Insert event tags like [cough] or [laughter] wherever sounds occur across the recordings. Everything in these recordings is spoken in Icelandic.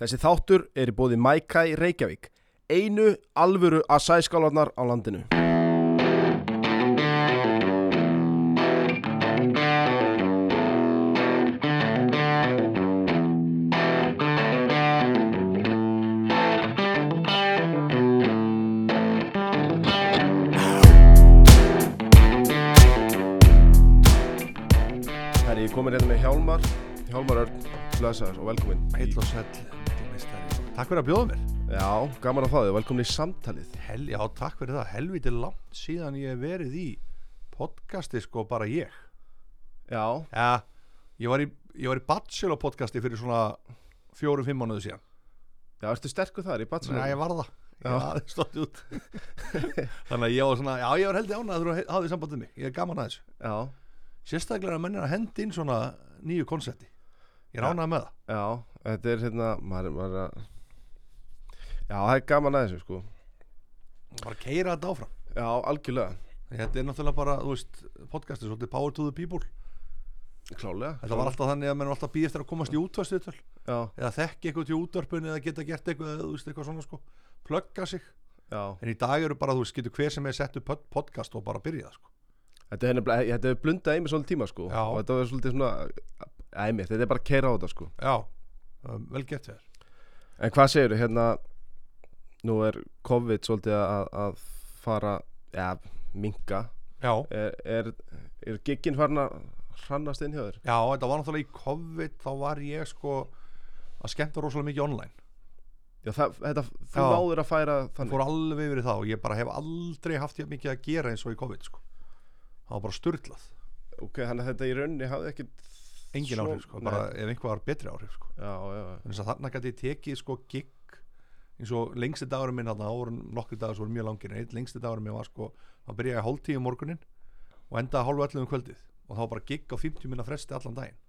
Þessi þáttur er í bóði Mækæ Reykjavík, einu alvöru að sæskálanar á landinu. Herri, ég komin hérna með Hjálmar, Hjálmar Örn, blessaður og velkomin. Heill og meistari. Takk fyrir að bjóða mér. Já, gaman að fá þig, velkomin í samtalið. Hel, Já, takk fyrir það, helviti langt síðan ég hef verið í podcasti sko bara ég. Já, Já, ég var í, ég var í Bachelor podcasti fyrir svona fjórum-fimm mánuðu síðan. Já, ertu sterkur þar í Bachelor? Já, ég var það. Já. Ég hafði stótt út. [laughs] Þannig að ég var svona, já ég var heldur ánað að þú hafði sambandið mig, ég er gaman að þessu. Já, Sérstaklega er að hendi inn svona nýju konsepti Ég er ánað með það. Já, þetta er hérna, maður, maður er að... Já, það er gaman að þessu, sko. Bara keira þetta áfram Já, algjörlega. Þetta er náttúrulega bara, þú veist, podcasti svolítið power to the people Klálega. Þetta var alltaf þannig að menn var alltaf býð eftir að komast í útvarsviðtöl Já, eða þekki eitthvað til útvarpun eða geta gert eitthvað eða þú veist eitthvað svona sko plugga sig, já. en í dag eru bara þú veist getur hver sem er sett upp pod- podcast og bara byrja það sko Þetta er hérna, er blundað í mig svolítið tíma, sko. Já. Og þetta var svolítið svona, æmi, þetta er bara að keira á þetta, sko. Já, um, vel gett þér En hvað segirðu, hérna, nú er COVID svolítið að, að fara, ja, minka. Já, Er, er, er gigginn farin að hrannast inn hjá þér? já, þetta var náttúrulega í COVID þá var ég sko að skemmta rosalega mikið online. Já, það, þetta, þú Já. náður að færa þannig. fór alveg það og ég bara hef aldrei haft ég mikið að gera eins og í COVID sko. Það var bara styrlað, Ok, þannig að þetta í rauninni hafði ekkit... engin áhrif sko. Bara ef einhver var betri áhrif sko. Já, já, þannig að þarna gæti ég tekið sko gig eins og lengsti dagurum minn þarna, þá voru nokkri dagar sem voru mjög langir en einn lengsti dagurum minn var sko þá byrjaði ég hálf tíu um morgunin og endaði hálf ellu um kvöldið og þá bara gig á 50 minna fresti allan daginn.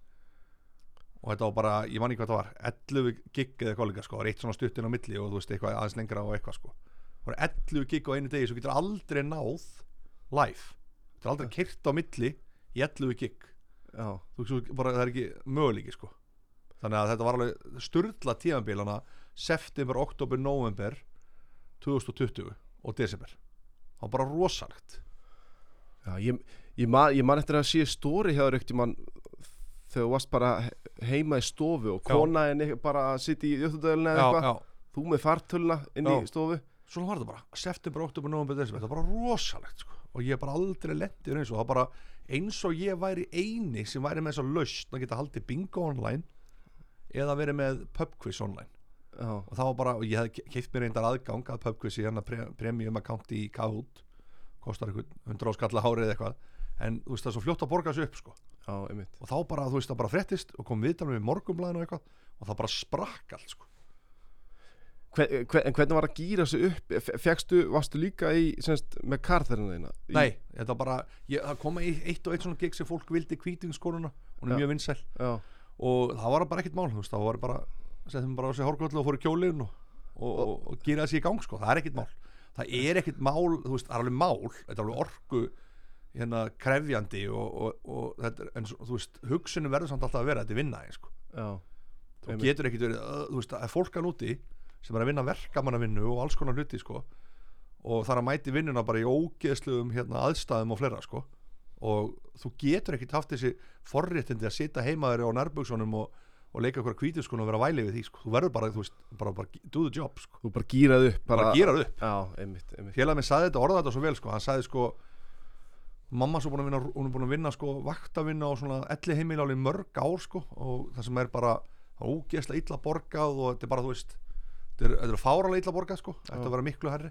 Og þetta var bara, ég man ekki hvað það var 11 gig eða líka sko, það var eitt svona stuttin á milli og þú veist eitthvað aðeins lengra og eitthvað sko. Það var 11 gig á einu degi svo getur aldrei náð live, er aldrei kyrt á milli í 11 gig þú veist, bara, það er ekki möguleiki sko. þannig að þetta var alveg styrla tíðanbílana september, oktober, november 2020 og desember. Það var bara rosalegt. Já, ég, ég, man, ég man eftir að sé stóri hjá þér ekkert mann þegar þú varst bara he- heima í stofu og kona henni bara að sitja í jöttudöðlina eða eitthvað, þú með fartöluna inn Já. í stofu. Svona var þetta bara. September, oktober, november, desember. Það var bara rosalegt sko. og ég bara aldrei lendir eins og það bara eins og ég væri eini sem væri með þess að lausn að geta haldið bingo online eða verið með pubquiz online og það var bara, og ég hef keift mér reyndar aðgang að pubquiz í hérna pre premium account í Kahoot. Kostar eitthvað 100 áskalla hárið eitthvað. En þú veist það er svo fljótt að borga þessu upp sko. Já, og þá bara, þú veist það bara fréttist og kom viðtalum við morgumblæðinu eitthvað og það bara sprakk allt sko. Hver, hver, En hvernig var að gýra sig upp? F- Fékkstu, varstu líka í, semst, með karþarina þína? Í- Nei, þetta bara, ég, það koma í- eitt og eitt svona gig sem fólk vildi kvítingskoruna hún er Já. mjög vinsæl. Já, og það var bara ekkert mál, þú veist, það var bara settum bara á sig hórkvöldu og fór í kjólin og, og, og, og gera þessi í gang, sko, það er ekkert mál. Það er ekkert mál, þú veist, það er alveg mál þetta er alveg orku hérna krefjandi og, og, og þetta er, en þú veist, hugsunum verður samt alltaf að vera þetta er vinna, sko, þú getur ekkert verið þú veist, það er fólkan úti sem er að vinna verkamannavinnu og alls konar hluti, sko og það er að mæti vinnuna bara í ógeðsluðum hérna, aðstæðum og fleira, sko. Og þú getur ekkert haft þessi forréttindi að sita heimaður á nærbuksunum og, og leika okkur kvítuskun og vera væli við því sko. þú verður bara, þú veist, bara, bara do the job sko. þú bara gýrað upp bara, bara gera það upp. Já, einmitt, einmitt. Félag minn sagði þetta, orðaði þetta svo vel sko. hann sagði sko mamma svo búin að vinna, hún er búin að vinna sko vaktavinna á svona elli heimiláli mörg ár sko og það sem er bara ógeðslega illa borgað og þetta er bara, þú veist þetta er, er fáralega illa borgað sko. Þetta er vera miklu herri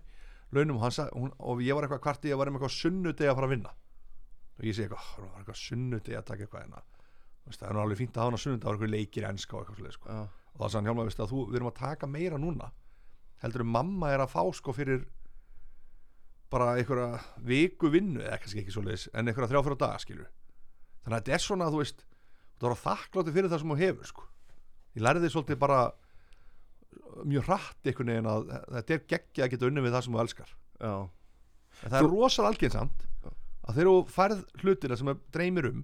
launum og, hann sagði, hún, og ég var eitthvað kvarti að vera með eitthvað sunnudegi að fara að vinna. Og ég segi eitthvað, það var eitthvað sunnudegi að taka eitthvað en það er nú alveg fínt að hafa hana sunnudegi það var eitthvað leikir enska og eitthvað svoleiðis, sko. Já, og það hann hjálma, veistu að þú, við erum að taka meira núna. Heldur en mamma er að fá sko fyrir bara einhverja viku vinnu eða kannski ekki svoleiðis en einhverja þrjá fyrir daga skilur þannig að þetta er svona þú veist þú er að þakkláti fyrir það sem þú hefur sko. Ég lærði því svolítið bara mjög hratt einhvern veginn að þetta er geggja að geta unni við það sem þú elskar. Já, en það er rosal algjörnsamt að þegar þú færð hlutina sem er dreymir um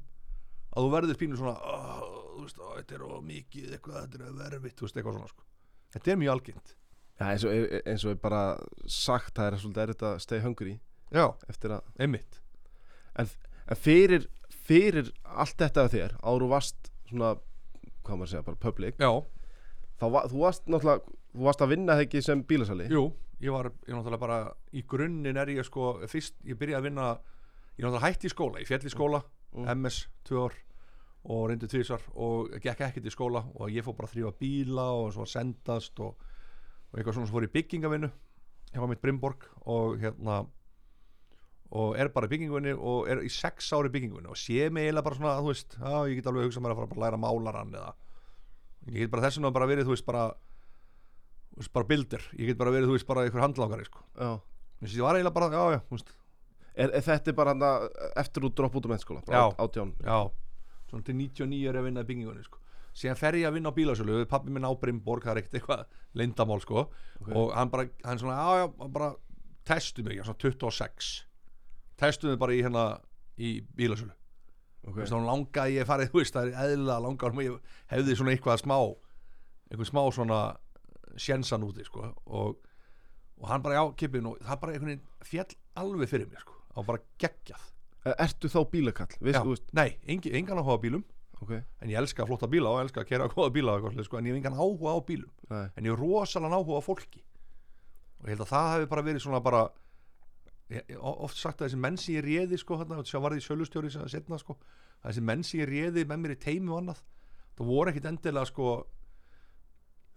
að þú verður pínu svona "Ó, þú veist, ó, þetta er of mikið eitthvað, þetta er verfitt, þú veist, eitthvað svona sko. þetta er mjög algengt. Já, eins og, eins og bara sagt það er svolítið erfitt að stay hungry já, einmitt. En fyrir fyrir allt þetta af þér áður þú varst svona, hvað maður að segja, bara public já, þá þú varst náttúrulega þú varst að vinna ekki sem bílasali? Jú, ég var ég náttúrulega bara, í grunninn er ég sko fyrst, ég byrjaði að vinna ég náttúrulega hætti í skóla, ég fjall í skóla. Mm. MS, tvö ár og reyndi tvísar og gekk ekkert í skóla og ég fór bara að þrýfa bíla og svo að sendast og, og eitthvað svona sem fór í byggingavinnu var mitt Brimborg og hérna og er bara í byggingavinnu og er í sex ári byggingavinnu og sé mig eiginlega bara svona þú veist, já ég get alveg hugsað mér að fara að læra málaran eða ég get bara þess vegna bara verið þú veist bara þú veist bara bildir, ég get bara verið þú veist bara einhver handlangari sko, Já. að ég var eiginlega bara já já, þú veist, Er, er þetta bara hana, eftir þú dropp út um mennskóla Já. átján já svona til 99 er ég að vinna í byggingunni sko. síðan fer ég að vinna á bílasölu pappi minn á Brimborg, það er ekkert eitthvað leyndamál sko, Ok. og hann bara hann svona, já já, bara testu mig, svona 26 testu mig bara í hérna í bílasölu okay. okay. þá langaði ég farið, [laughs] þú veist, það er eðlilega langar og ég hefði svona eitthvað smá eitthvað smá svona sjensan úti, sko og, og hann bara, já, kippin og það bara veginn fjall alveg fyrir mér, sko og bara geggjað. Er- Ertu þá bílakall? Veist, já, nei, engi, engan áhuga á bílum. Ok. En ég elska flotta bíla og elska að kera [laughs] góða bíla sko, en ég hef engan áhuga á bílum. Nei. en ég hef rosalega áhuga á fólki. Og ég held að það hefði bara verið svona bara ég, oft sagt að þessi menn sem ég réði sko, þarna, sjá varði í sölustjóri sem setna sko, þessi menn sem ég réði með mér í teimi og annað það voru ekkit endilega sko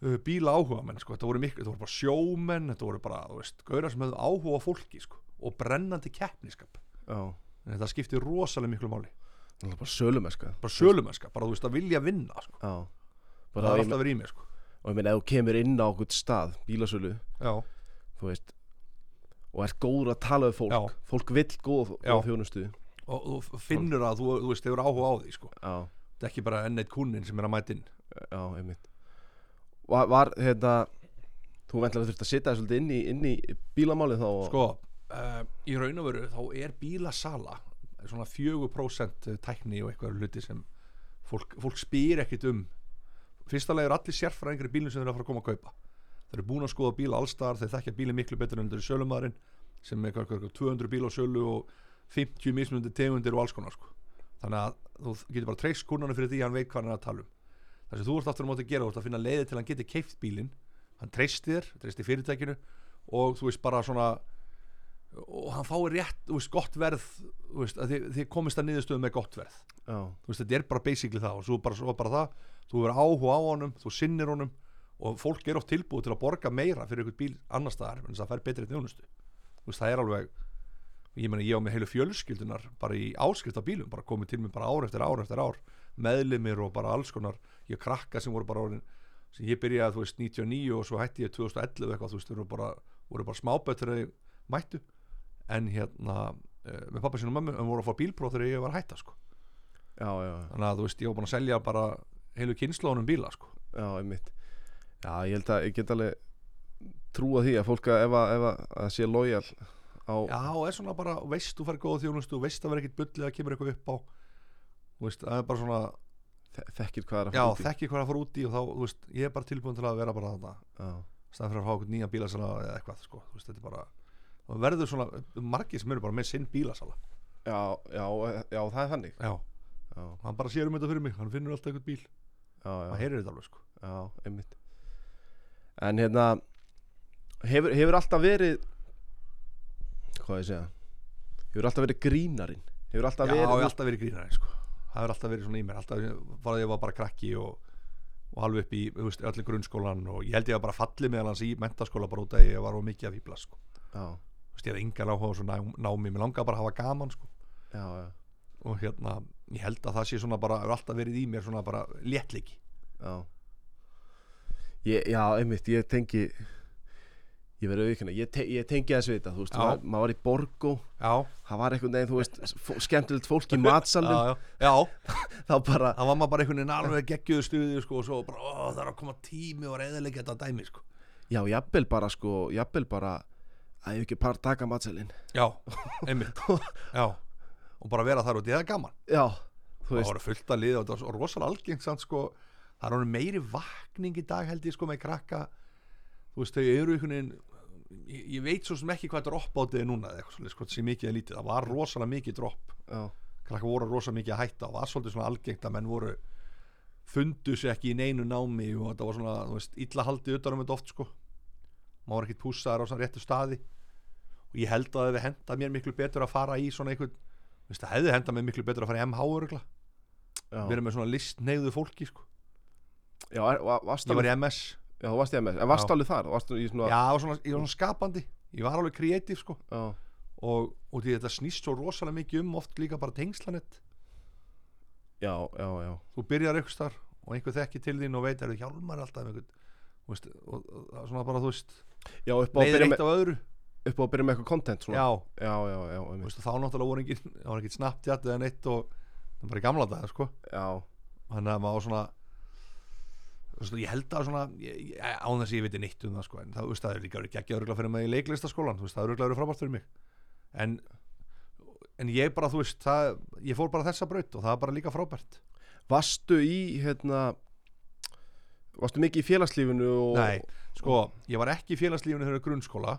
bíla áhuga menn sko, þetta voru, miklu, þetta voru bara sjómenn þetta voru bara, þú veist, gaurar sem hefðu áhuga á fólki sko, og brennandi keppniskap. Já, en þetta skipti rosalega miklu máli. Það bara sölumeska bara sölumennska, bara þú veist að vilja vinna sko. Já. Það er alltaf verið í mér sko. Og ég meina, ef þú kemur inn á okkur stað Bílasölu, veist Og ert góður að tala við fólk Já. Fólk vill Já. góða þjónustu. Og þú finnur að þú, þú veist, hefur áhuga á því sko. Þetta er ekki bara enn eitt kunnin sem er að mæta inn. Já, einmitt Var, var hérna Þú ventlega þurft að sitja svolítið inn í, inn í bílamálið þá og, sko, uh, í raun og veru þá er bílasala svona 4% tækni og eitthvað hluti sem fólk, fólk spyr ekkit um. Fyrsta leið er allir sérfræðingar í bílum sem þeir eru að fara að koma að kaupa. Þeir eru búin að skoða bíla allstar þeir þekkja bíli miklu betur en þeir eru sölumæðurinn sem er eitthvað, eitthvað 200 bíla á sölu og 50 mismunandi tegundir og alls konar sko. þannig að þú getur bara treyst kúrnarnu fyrir því að hann veit hvað hann er að tala um það sem þú ert aftur á móti að gera, þú ert að finna leiði til að hann geti keift bílinn. Hann treysti þér, treysti fyrirtækinu og þú veist bara svona og hann fái rétt, þú veist, gott verð þú veist, þið, þið komist að niðurstöðu með gott verð. Já, þú veist, þetta er bara basically það og svo bara, svo bara það, þú verður áhuga á honum þú sinnir honum og fólk er oft tilbúið til að borga meira fyrir einhvern bíl annar staðar, en það fær betri þjónustu. Þú veist, það er alveg ég meni, ég á með heilu fjölskyldunar bara í áskrift af bílum, bara komið til mig bara ár eftir ár eftir ár, meðlimir og bara alls konar, ég krakka sem voru bara orðin sem ég byrjaði, þú veist, 99 og svo hætti ég 2011 eitthvað, þú veist, voru bara, voru bara smáböttur þegar ég mættu en hérna, uh, með pappa sínum mömmu en voru að fá bílpróf þegar ég var hætta sko. já, já, þannig að þú veist, ég var búin að selja bara heilu kynnslónum bíla sko. já, einmitt Já, ég held að ég get alveg trúa því að fólk að ef að, ef að, að sé lojal á já, er svona bara, veist, þú fær góða þjónustu veist að vera ekkit bullið að kemur eitthvað upp á veist, það er bara svona þe- þekkir hvað er að já, fara út í. þekki hvað að fara út í og þá, þú veist, ég er bara tilbúin til að vera bara þarna. Já, staðan fyrir að fá okkur nýja bílasala eða eitthvað, sko, þú veist, þetta er bara það verður svona, margir sem eru bara með sinn bílasala. Já, já, já, það er þannig. Já, Já, hann bara sér um þetta fyrir mig hann finnur alltaf eitthvað bíl, já, hann já, heyrir þetta alveg, sko. Já, einmitt. En hérna hefur, hefur alltaf verið hvað ég segja hefur alltaf verið grínarinn? Hefur alltaf já, verið ég hef alltaf verið grínari, sko það hefur alltaf verið svona í mér, alltaf var að ég var bara krakki og, og alveg upp í, veist, öllu grunnskólan og ég held ég að bara falli meðal hans í mentaskóla bara út að ég var of mikið að fýbla, sko. Ég hef engan áhuga á svo ná- námi, mér langar bara að hafa gaman, sko. Já, já, og hérna, ég held að það sé svona bara, hefur alltaf verið í mér svona bara léttliki já. Ég, já, einmitt, ég tengi ég verður vikuna, ég, te, ég tengi þess við þetta þú veist, maður, maður var í Borgó já, það var einhvern veginn, þú veist, skemmtilegt fólk í já [laughs] þá bara það var maður bara einhvern veginn alveg geggjöðu stuði sko, og svo bara, ó, það er að koma tími og reyðilega þetta dæmi, sko. Já, jafnvel bara, sko, jafnvel bara að ég ekki par taka matsalinn. Já, einmitt, [laughs] já. Og bara vera þar út í það er gaman. Já, þú það veist, voru fullt að liða og það var rosalega algengt samt, sko, það er meiri vakning í dag held ég sko með krakka. Þú veist þau eru einhvern veginn ég, ég veit svo sem ekki hvað dropp átið er núna eða eitthvað svolítið, sé mikið eða lítið. Það var rosalega mikið dropp já, krakka voru rosalega mikið að hætta og var svolítið svona algengt að menn voru fundu sig ekki í neinu námi og þetta var svona, þú veist, illa haldið utan um þetta oft sko. Maður var ekkert pússaður á svona réttu staði. Og ég held að það hefði henda mér miklu betur að fara í svona einhvern þú veist, það hefði henda mér miklu betur að fara í MH örgla já, verið með svona listneiðu fólki sko. Já er, va- varst ég var í MS já, þú varst í MS, en varst Já. alveg þar, varst í svona, já, ég var svona, ég var svona skapandi. Ég var alveg kreatív sko. Já, og, og því þetta snýst svo rosalega mikið um oft líka bara tengslanett já, já, já, þú byrjar eitthvað þar og einhver þekki til þín og veit er þú hjálmar alltaf um einhvern þú veist, og, og, og svona bara þú veist já, upp á að leiðir byrja eitt með, af öðru. upp á að byrja með eitthvað content svona, já, já, já, já, þú einmitt. veist, og þá náttúrulega voru engin það var ekkert Snapchat eða neitt og það var bara í gamla daga sko. Já, þannig að maður svona þú veist, ég held að svona án þess að ég veit neitt um það sko en það, það er líka verið geggja örgulega fyrir mig í leiklistaskólan það er örgulega verið frábært fyrir mig. En, en ég bara, þú veist það, ég fór bara þessa braut og það er bara líka frábært. Varstu í, hérna varstu mikið í félagslífinu og, Nei, sko, ég var ekki í félagslífinu þegar grunnskóla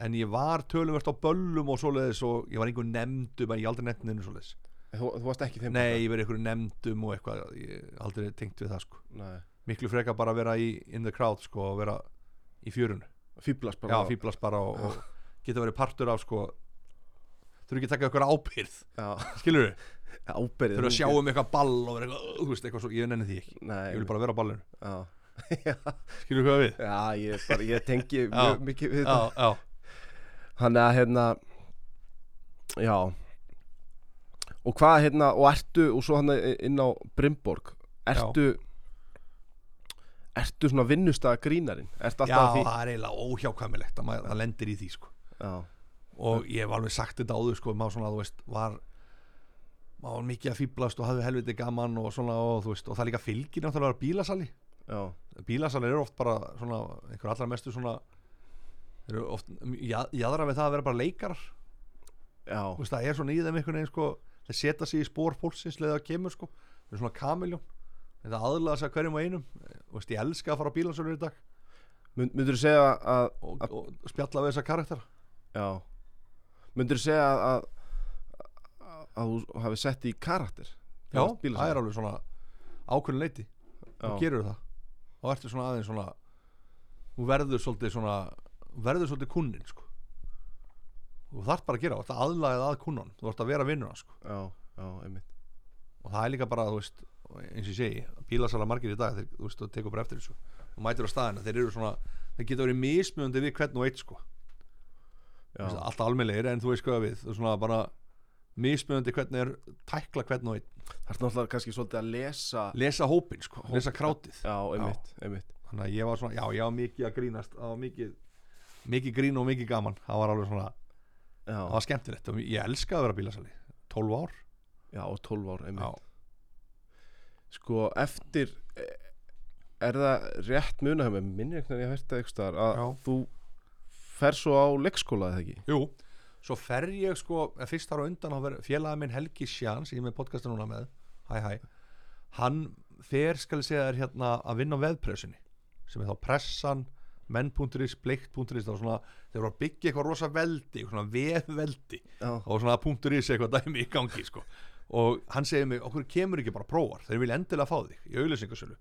en ég var töluvert á böllum og svoleiðis og ég var einhver nefndum en ég aldrei nefndinu svoleiðis. Þú, þú varst ekki þeim Nei, ég verið einhver nefndum og eitthvað ég aldrei tengt við það sko. Nei. Miklu frekar bara að vera í in the crowd sko og vera í fjörun fýblast já, bara fýblast bara og, og geta verið partur af sko þurfi ekki að taka okkur ábyrð já, skilur við, ábyrðið þurfi að sjá um eitthvað ball og vera eitthvað, þú veist, eitthvað svo, ég nenni því ekki. Nei, ég vil bara vera á ballinu, já, [laughs] skilur við hvað við? Já, ég, bara, ég tengi Já. mjög mikið við já, þetta. já, Þannig að hérna Já. Og hvað hérna Og ertu Og svo hann inn á Brimborg Ertu Ertu svona vinnustæða grínarinn Ertu já, alltaf að því? það er eiginlega óhjákvæmilegt að maður, það lendir í því sko. Já, og ég hef alveg sagt þetta áður sko, maður svona, þú veist, var maður var mikið að fýblast og hafði helviti gaman og svona, og þú veist, og það líka fylgir náttúrulega vera bílasali. Já, bílasali eru oft bara svona, einhver allra mestu svona eru oft jæðra við það að vera bara leikarar. Já, þú veist, það er svona í þeim einhvern veginn sko þeir setja sig í spór fólksins leða að kemur sko. Það er svona kamiljón þetta aðlaða sig að hverjum og einum. Veist, ég elska að fara á bílasölur í dag. Mynd, Myndur þú segja að og, og spjalla við þessa karakter Já. Myndur þú segja að að, að þú hafi sett í karakter já, það er alveg svona ákveðin leiti. Þá gerur það. Þá ertu svona aðeins svona þú verður svolítið svona verður svolítið kunnin sko. Þú þarft bara að gera, þú ert aðlagið að kunnan þú ert að vera vinnuna sko. Já, já, einmitt. Og það er líka bara, þú veist eins og ég segi, bílasala margir í dag þeir, þú veist, þú tekur bara eftir þessu og mætir á staðina, þeir eru svona þeir geta verið mismjöndi við hvern og eitt sko. Alltaf almennlegir en þú veist hvað við þú svona bara mismjöndi hvernig er tækla hvern og einn. Það er náttúrulega kannski svolítið að lesa lesa hópin sko, lesa krátið. Já, einmitt, einmitt. Þannig að ég var svona, já, ég var mikið að grínast það var mikið, mikið grín og mikið gaman. Það var alveg svona, Já, það var skemmtilegt og ég elskaði að vera bílasali. 12 ár. Já, og 12 ár, einmitt. Já, Sko, eftir eh, Er það rétt muna hjá mig Minni einhvern veginn ég það eitthvað að Já. þú fer svo á leikskóla eða ekki? Jú. Svo fer ég sko, eh, fyrst þar á undan þá verður félagi minn Helgi Sján sem ég er með podcasta núna með, hæ hæ. Hann fer, skal ég segja þér hérna að vinna á veðpressunni sem er þá pressan menn.is, bleikt.is það var svona, þeir voru að byggja eitthvað rosa veldi svona veðveldi Já, og svona punktur í sig eitthvað dæmi í gangi sko. Og hann segir mig, okkur kemur ekki bara prófar þeir vilja endilega fá þig í auðlýsingasölu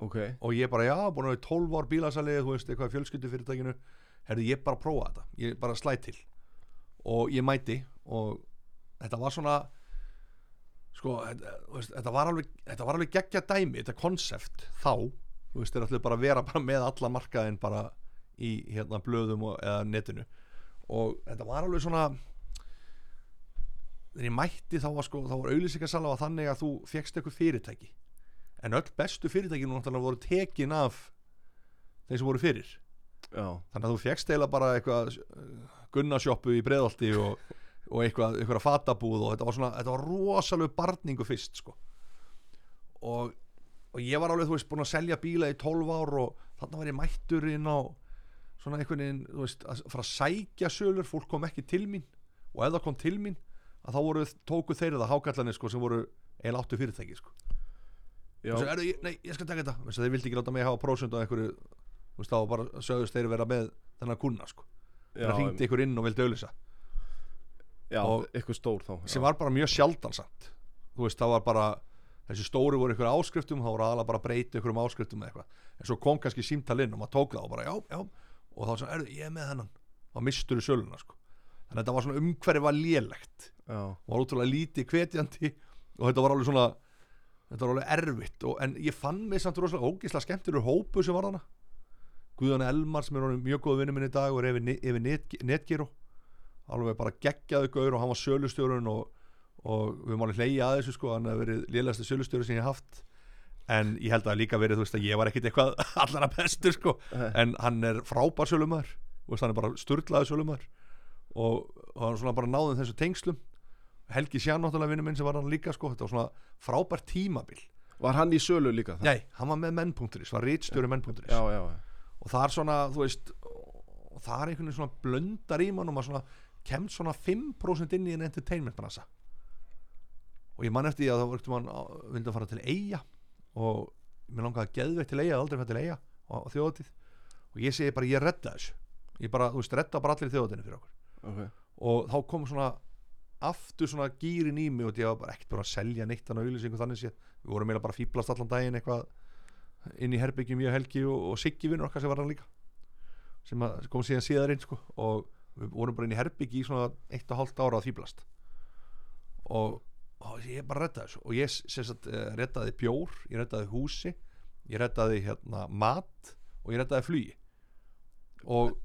ok. Og ég bara, já, búin að vera í 12 ár bílasali þú veist, eitthvað fjölskyldu fyrirtækinu herðu, ég bara prófa þetta, ég bara slæ til. Og ég mæti og þetta var svona sko, þetta, veist, þetta var alveg þetta var alveg geggja dæmi, þetta konsept þá, þú veist, þeir ætlu bara að vera bara með alla markaðin bara í hérna blöðum og, eða netinu. Og þetta var alveg svona þegar ég mætti þá var sko, var auðlýsingasala var þannig að þú fegst eitthvað fyrirtæki. En öll bestu fyrirtækinu náttúrulega voru tekin af þeir sem voru fyrir. Já, þannig að þú fegst eiginlega bara eitthvað gunnarsjoppu í breðalti og, og eitthvað, eitthvað fatabúð og þetta var svona, þetta var rosalega barningu fyrst sko. Og, og ég var alveg, þú veist, búin að selja bíla í 12 ár og þannig var ég mættur inn á svona einhvern veginn, þú veist, að fara að sækja sölur, fólk kom ekki til mín. Og ef það kom til mín, að þá voru tóku þeir það hákallanir sko sem voru eiginlega áttu fyrirtæki sko. Og svo, "Heyrðu, ég, nei, ég skal taka þetta. Þeir vildi ekki láta mig hafa prósund á einhverju þá bara sögðust þeir vera með þennan kuna sko, það ringdi ykkur inn og vildi auðlýsa já eitthvað stór þá sem já. var bara mjög sjaldansamt þú veist, það var bara þessi stóri voru ykkur áskriftum, þá voru aðalega bara að breyta ykkur um áskriftum eða eitthvað, en svo kom kannski símtal inn og maður tók það og bara já, já. Og þá sagði, erðu, ég er með þennan. Og mistur í söluna sko. Þannig að þetta var svona umhverfi var lélegt já, og var útrúlega lítið hvetjandi og þetta var alveg svona þetta var alveg erfitt og, en ég fann mig samt rosalega ógislega skemmtilegur hópu sem var hana Guðan Elmar sem er mjög góð vinnu minn í dag og er yfir, yfir net, netgíru alveg bara geggjaðu gaur og hann var sölustjórun og, og við máli hleyja að þessu sko hann hefur verið lélegasti sölustjóri sem ég haft. En ég held að líka verið þú veist að ég var ekkit eitthvað [laughs] allra bestur sko. En hann er frábær sölumæður og hann er bara sturlaði sölumæður. Og, og hann svona bara náðum þessu tengslum Helgi Sján náttúrulega vinnu minn sem var hann líka sko þetta var svona frábær tímabil. Var hann í sölu líka? það? Nei, hann var með menn.is, var rítstjóri menn.is Já, já, já. Og það er svona, þú veist það er einhvern veginn svona blöndar í mann og maður svona kemst svona 5% inn í en entertainment bransa og ég man eftir því að það var mann vildi að fara til Eyja. Og mér langaði að geðveitt til Eyja, aldrei fætt til Eyja á, þjóðatíð og ég segi bara ég redda þessu. Ég bara, þú veist, redda bara allir þjóðatíðinu fyrir okkur. Okay. og þá kom svona aftur svona gýrin í mig og ég var bara ekkert bara að selja neitt þannig að auðlýsingu þannig séð. Við vorum meila bara að fýblast allan daginn eitthvað inn í herbyggjum ég og Helgi og, og Siggi vinnur okkar sem var hann líka sem að, kom síðan síðar inn sko og við vorum bara inn í herbyggi í svona eitt og hálft ára að fýblast og, og ég bara reddaði þessu og ég sagt eh, reddaði bjór ég reddaði húsi ég reddaði hérna mat og ég reddaði flugi. Og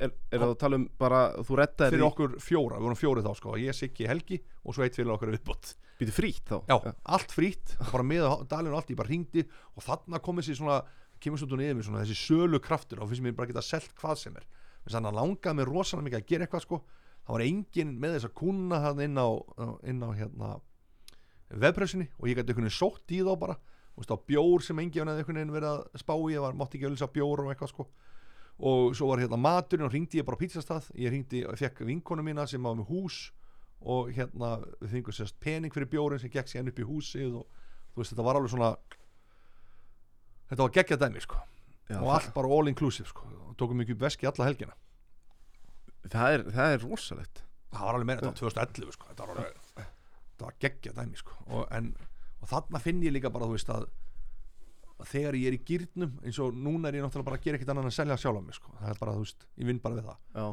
Er, er það að tala um bara Þú reddaðir fyrir okkur fjóra, við vorum fjórið þá sko. Ég, Siggi, Helgi og svo eitt fyrir okkur viðbót. Býtu frýtt þá. Já, allt frýtt, bara með dalinu og allt, ég bara ringdi og þarna komið sér svona kemur svo niður mér svona þessi sölu kraftur og finnst mér bara geta selt hvað sem er. Þess að langaði mér rosalega mikið að gera eitthvað sko. Það var enginn með þess að kuna það inn á, inn á hérna webpressinni og ég gæti einhvern veginn sótt í þá bara. Bjór sem veginn verið að spá í, ég var, mátti ekki öllis bjór og eitthvað sko og svo var hérna maturinn og ringdi ég bara á pizzastað. Ég ringdi og fekk vinkonu mína sem var með hús og hérna við fengum sérst pening fyrir bjórin sem gekk síðan upp í húsið og þú veist þetta var alveg svona þetta var geggjað dæmi sko. Já, og allt bara all inclusive sko. Og tókum mikið veski alla helgina. Það, er, það er rosalegt. Það var alveg meira, þetta var 2011 sko. Þetta var, alveg, þetta var geggjað dæmi sko. Og, en, og þarna finn ég líka bara þú veist að þegar ég er í gýrnum eins og núna er ég náttúrulega bara að gera ekkert annað en að selja sjálf á mig sko. Það er bara þú veist, ég vinn bara við það. Já,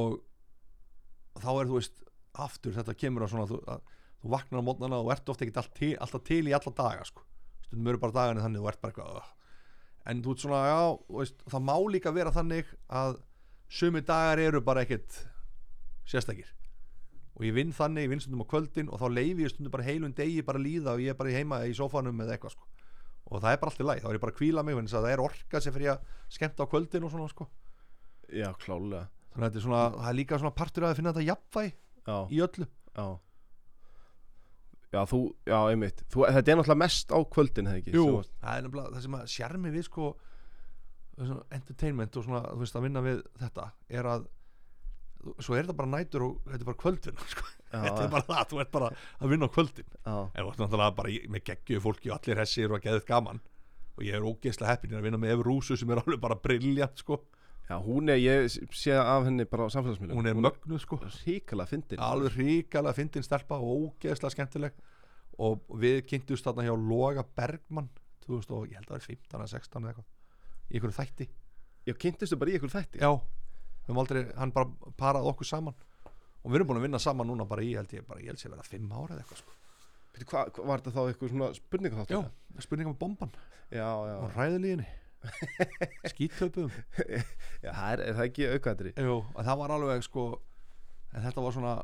og þá er þú veist aftur þetta kemur að svona þú, að, þú vaknar á mótnana og ert ofta ekkert allt til, alltaf til í alla daga sko. stundum eru bara dagarnir þannig og ert bara eitthvað en þú ert svona já veist, það má líka vera þannig að sumi dagar eru bara ekkert sérstakir. Og ég vinn þannig, ég vinn stundum á kvöldin og þá leifi ég stundum bara heilun degi bara líða og ég er bara heima í sófanum eða eitthvað sko. Og það er bara allt í lagi, þá er ég bara að kvíla mig að það er orka sem fyrir að skemmta á kvöldin og svona sko. já klálega þannig að þetta er svona, það er líka svona partur að finna þetta jafnvæg Já, í öllu. Já. Já, þú, já, einmitt. Þú, Þetta er náttúrulega mest á kvöldin, hefði ekki? Jú, varst- það er nefnilega það sem að sjarmi við sko svona entertainment og svona þú veist að vinna við þetta er að svo er þetta bara nætur og þetta er bara kvöldvinna [laughs] sko. Já, þetta er bara það, þú ert bara að vinna á kvöldin. Já, en þú ert náttúrulega bara í- með geggju fólki og allir hessir og geðið gaman. Og ég er ógeðslega heppin að vinna með Ef Rúsu sem er alveg bara briljant sko. já, hún er, ég sé af henni bara á samfélagsmiðlum. Hún er mögnuð sko. ríkala fyndin. Alveg ríkalega fyndin stelpa og ógeðslega skemmtileg. Og við kynntumst þarna hjá Loga Bergmann 2000 og ég held að það er 15 eða 16 eða eitthvað í einhverju þætti. Já, kynntistu bara í ykkur þætti? Já, við höfum aldrei, hann bara paraði okkur saman. Og við erum búin að vinna saman núna bara í, held ég, bara, ég held ég vera fimm ára eða eitthvað sko. Býtu, Hvað hva, var þetta þá eitthvað svona spurningaþáttur? Já, spurninga með bomban Já, já, og ræðilíðinni [laughs] skítöpum já það er, er það ekki aukaðri Jú, og það var alveg sko þetta var svona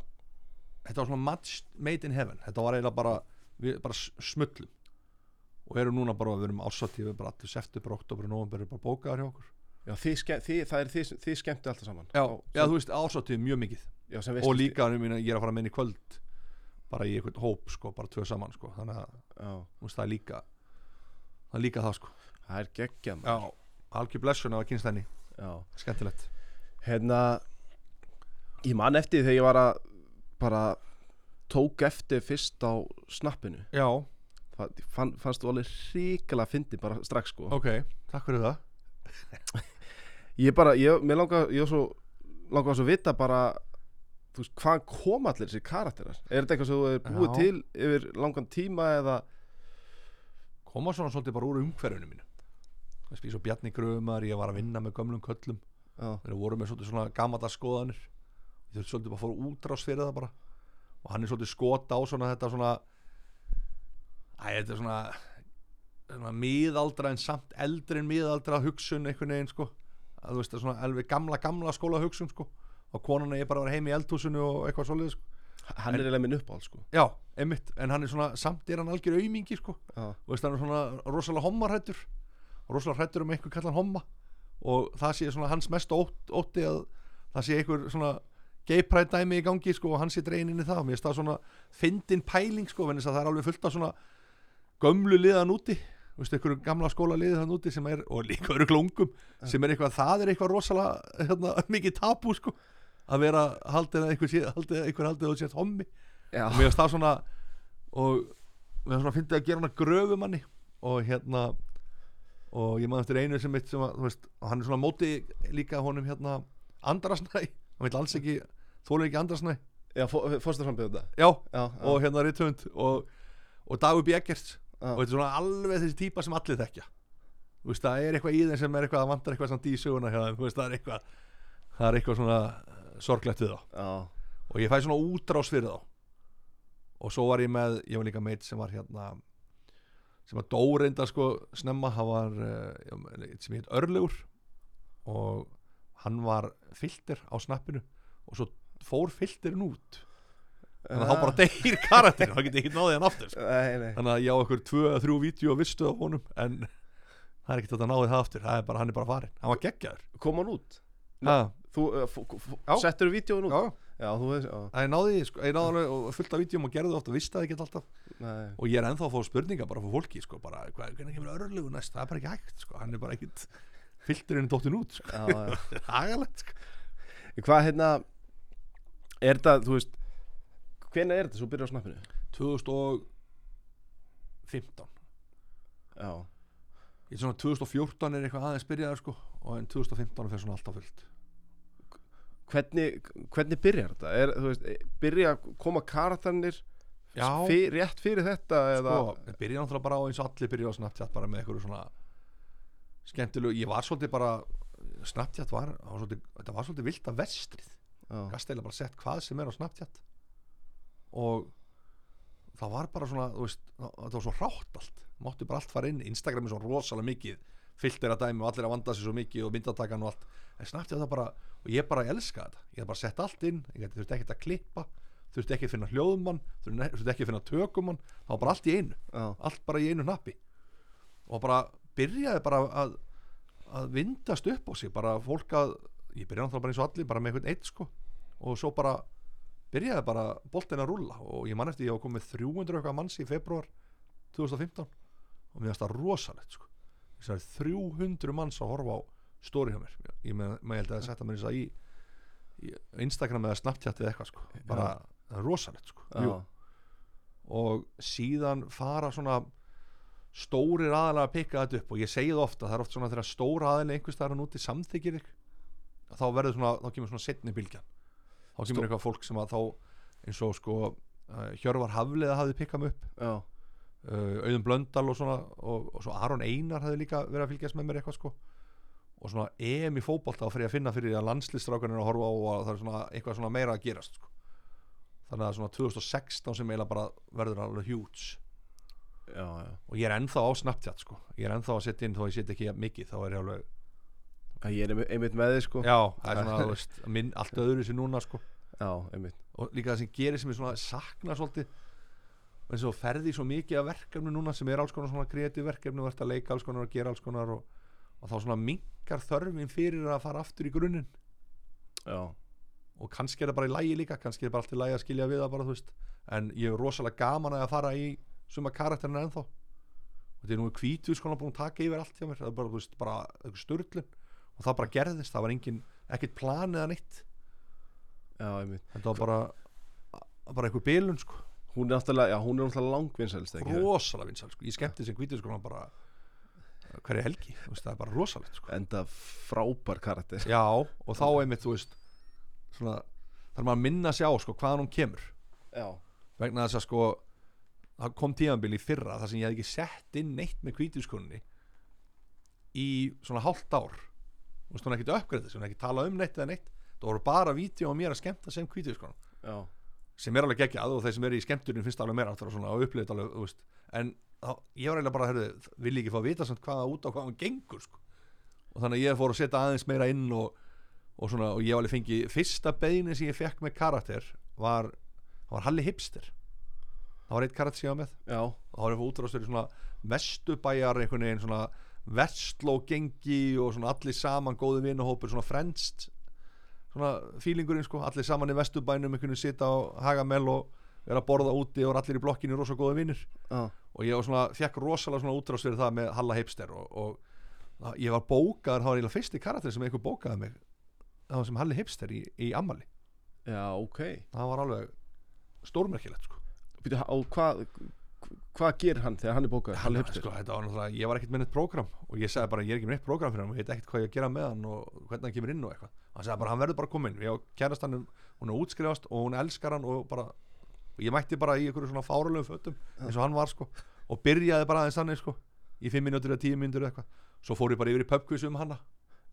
þetta var svona match made in heaven. Þetta var eiginlega bara, við bara smullum og erum núna bara, við erum ársatíð við bara allir september, oktober november er bara bókaðar hjá okkur Já, þið, þið, það er þið, þið skemmtu alltaf saman. Já, Á- já þú veist, ársatíð mjög mikið. Já og líka, ég, meina, ég er að fara með henni í kvöld bara í einhvern hóp, sko, bara tvö saman sko. þannig að, veist, það er líka það er líka það, sko. Það er geggja Já, algjör blessun að kynst henni, já. Skemmtilegt. Hérna Ég man eftir þegar ég var að bara tók eftir fyrst á snappinu. Já, fa- fann, fannst þú alveg hrikalega fyndi bara strax sko. Ok, takk fyrir það [laughs] ég bara, ég, mér langar ég svo, langar svo að vita bara þú veist, hvaðan kom allir þessi karakterar? Er þetta eitthvað sem þú hefur búið Já. til yfir langan tíma eða? Koma svona svolítið bara úr umhverfinu mínu. Þess að svo Bjarni Gröfumar, ég var að vinna með gömlum köllum. Já, þeir voru með svolítið svona gamata skoðanir. Ég þurfti svolítið bara að fóra útrás fyrir það bara. Og hann er svolítið skota á svona þetta svona æ, þetta er svona, svona miðaldra en samt eldri en miðaldra hugsun einhvern veginn sko að þú veist svona alveg gamla gamla skóla hugsun sko. Og konan er bara vera heim í eldhúsinu og eitthvað svolítið sko. Hann er eiginlega minn uppáhald sko. Já, einmitt, en hann er svona samt er hann algjör aumingi sko. Já, og veist hann er svona rosalega hommarhættur rosalega hrættur um einhver kallan homma. Og það sé svona hans mest ótt, ótti að það sé einhver svona geipræð dæmi í gangi sko og hann sé dregin inn í það. Og mér finnst það svona fyndin pæling sko en þess að það er alveg fullt af svona gömlu liðan úti þú veist, einhverju gamla skóla liðið þann úti sem er, og líka eru klungum sem er eitthvað, það er eitthvað rosalega hérna, [laughs] mikið tabú sko að vera haldið að einhver, haldið, að þú sést hommi. Já, og mér finnst það svona og mér finnst svona fyndið að gera hana gröfumanni. Og hérna og ég maður eftir einu sem mitt sem að, þú veist, hann er svona móti líka honum hérna andrasnæ. Hann vil alls ekki, þólir ekki andrasnæ. Já þetta? Já, já, og hérna Ritthund og, og Dagur Bjeggerts og þetta er svona alveg þessi típa sem allir þekkja. Þú veist, það er eitthvað í þeim sem er eitthvað að vantar eitthvað samt í söguna hjá þeim, þú veist, það er eitthvað það er eitthvað svona eh, sorglegt við þá. Já, og ég fæ svona útrás fyrir þá. Og svo var ég með ég var líka meitt sem var hérna sem var dóreinda sko snemma. Hann var uh, sem heit Örlegur og hann var filter á snappinu. Og svo fór filterin út þannig að þá bara deyr karakterin þá get ég ekki náði hann aftur sko. nei, nei. Þannig að ég á okkur tvö eða þrjú vídeo og vistu af honum en það er ekkert að náði það aftur það er bara, hann er bara farin, hann var geggjaður. Kom hann út? Ha, þú uh, Já. settur vídjóin út? Já, já, þú veist ég náði, sko, ég náði alveg og fullt af vídeum og gerði það oft og vissi það ekki alltaf. Nei. Og ég er ennþá að fá spurningar bara frá fólki sko, bara, hvað, hvernig kemur örlugu næst? Það er bara ekki hægt, sko, hann er bara ekkit filterinn út, sko, er [laughs] hagalegt sko. Hérna er þetta, svo byrjar á snappinu? 2015 já, ég er svona 2014 er eitthvað aðeins byrjaður sko og en 2015 fer svona alltaf fullt. Hvernig, hvernig byrjar þetta? Er, veist, byrja að koma karakterinn Já. fyr, rétt fyrir þetta eða, sko, ég byrja náttúrulega bara á eins og allir byrja á Snapchat bara með eitthvað svona skemmtilegu, ég var svolítið bara Snapchat var, það var svolítið, þetta var svolítið vilt af vestrið. Gast eiginlega bara sett hvað sem er á Snapchat og það var bara svona, þú veist það var svo hrátt allt, máttu bara allt fara inn. Instagram er svo rosalega mikið filter að dæmi og allir að vanda sig svo mikið og myndatakan og allt, en Snapchat það bara og ég bara elska þetta, ég hef bara sett allt inn ég þurfti ekkert að klippa þurfti ekki að finna hljóðmann þurfti þurfti ekki að finna tökumann. Það var bara allt í einu, já, allt bara í einu nappi. Og bara byrjaði bara að, að vindast upp á sig. Bara fólk að, ég byrjaði náttúrulega bara eins og allir bara með einhvern eitt sko. Og svo bara byrjaði bara boltin að rúlla og ég man eftir ég var komið 300 eitthvað manns í februar 2015 og mér finnst það rosalegt sko. Þess að 300 manns að horfa á stóri hjá mér. Ég með, með held að það setja mér að í, í Instagram eða Snapchat eða eitthvað sko. Bara er rosalegt sko. Jú. Og síðan fara svona stórir aðalega að pikka þetta upp og ég segi það ofta, það er oft svona þegar stóra aðalega einhvers staðar hann úti samþykir þá verður svona, þá kemur svona setni bylgjan þá kemur Stó- eitthvað fólk sem að þá eins og sko uh, Hjörvar Hafliða hafði pikkað upp. Uh, Auðun Blöndal og svona og, og svo Aron Einar hafði líka verið að fylgjast með mér eitthvað sko. Og svona EM í fótbolta þá fyrir að finna fyrir því að landslistrákan er að horfa á og að það er svona eitthvað svona meira að gerast sko. þannig að svona 2016 sem eiginlega bara verður alveg já. og ég er ennþá á Snapchat sko. Ég er ennþá að setja inn þó ég setja ekki mikið þá er ég alveg, ég er einmitt- með þið sko. Já, það er [laughs] svona þú veist, minn, allt öðru sér núna sko. Já, einmitt. Og líka það sem gerir sem ég svona sakna svolítið eins og ferði svo mikið af verkefni núna sem er alls konar svona kreatív verkefni og ert að leika alls konar og gera alls konar og, og þá svona minkar þörfin fyrir að fara aftur í grunninn. Já, og kannski er það bara í lægi líka kannski er bara allt í lægi að skilja við það bara þú veist. En ég er rosalega gaman að fara í suma karakterina ennþá. Og þetta er nú kvítu sko búin að taka yfir allt hjá mér. Það er bara, þú veist, bara störlun og það bara gerðist, það var engin ekkert plan eða einmitt. Þetta var bara bara eitthvað bilun sko. Hún er langvinnselst ekki? Rosalega vinsal sko. ég skemmti sem hvítið sko bara hverja helgi, veist, það er bara rosalegt sko. Enda frábær karakter. Já, og þá einmitt, þú veist svona, þarf maður að minna sig á sko, hvaðan hún kemur. Já, vegna þess að sko það kom tíðanbíl í fyrra þar sem ég hef ekki sett inn neitt með hvítuskunni í svona hálft ár þú veist, hún er ekkert uppgreðið hún er ekki talað um neitt eða neitt. Það voru bara vídeo á mér að skemmta sem já, sem er alveg geggjað og þeir sem eru í skemmturinn finnst alveg meira aftur og svona og upplifið alveg, þú veist. En þá, ég var eiginlega bara, herðu, vil ég ekki fá að vita samt hvaða út á hvað hann gengur sko. og þannig að ég fór að setja aðeins meira inn og, og svona, og ég var alveg fengi fyrsta beini sem ég fekk með karakter var, var Halli Hipster. Það var eitt karakter sem ég var með. Já, og þá var fór útrástur í svona vestubæjar einhvern veginn svona vestlógengi og svona allir saman góði vinahópur, svona frendst svona fílingurinn sko. Allir saman í vestubænum, einhvern veginn sita á Hagamel og vera að borða úti og allir í blokkinu rosa góði vinnir já, og ég var svona, fekk rosalega svona útrás fyrir það með Halla Heipster og, og ég var bókaður, það var eiginlega fyrsti karakter sem einhver bókaði mig. Það var sem Halli Heipster í, í ammali já, ok. Það var alveg stórmerkilegt sko. Býtu, og hvað hvað gerir hann þegar hann er bókað Hipster. Sko, þetta var ég var ekkert með neitt prógram og ég sagði bara, ég er ekki með neitt prógram fyrir hann og ég veit ekkert hvað ég að gera með hann og hvernig hann kemur inn og eitthvað. Hann sagði bara, hann verður bara komin ég á kærast hann, hún er útskrifast og hún elskar hann og bara, og ég mætti bara í einhverju svona fárulegum fötum eins og hann var sko og byrjaði bara aðeins þannig sko í 5 minútur eða 10 minútur eða eitthvað. Svo fór ég bara yfir í pubquiz um hanna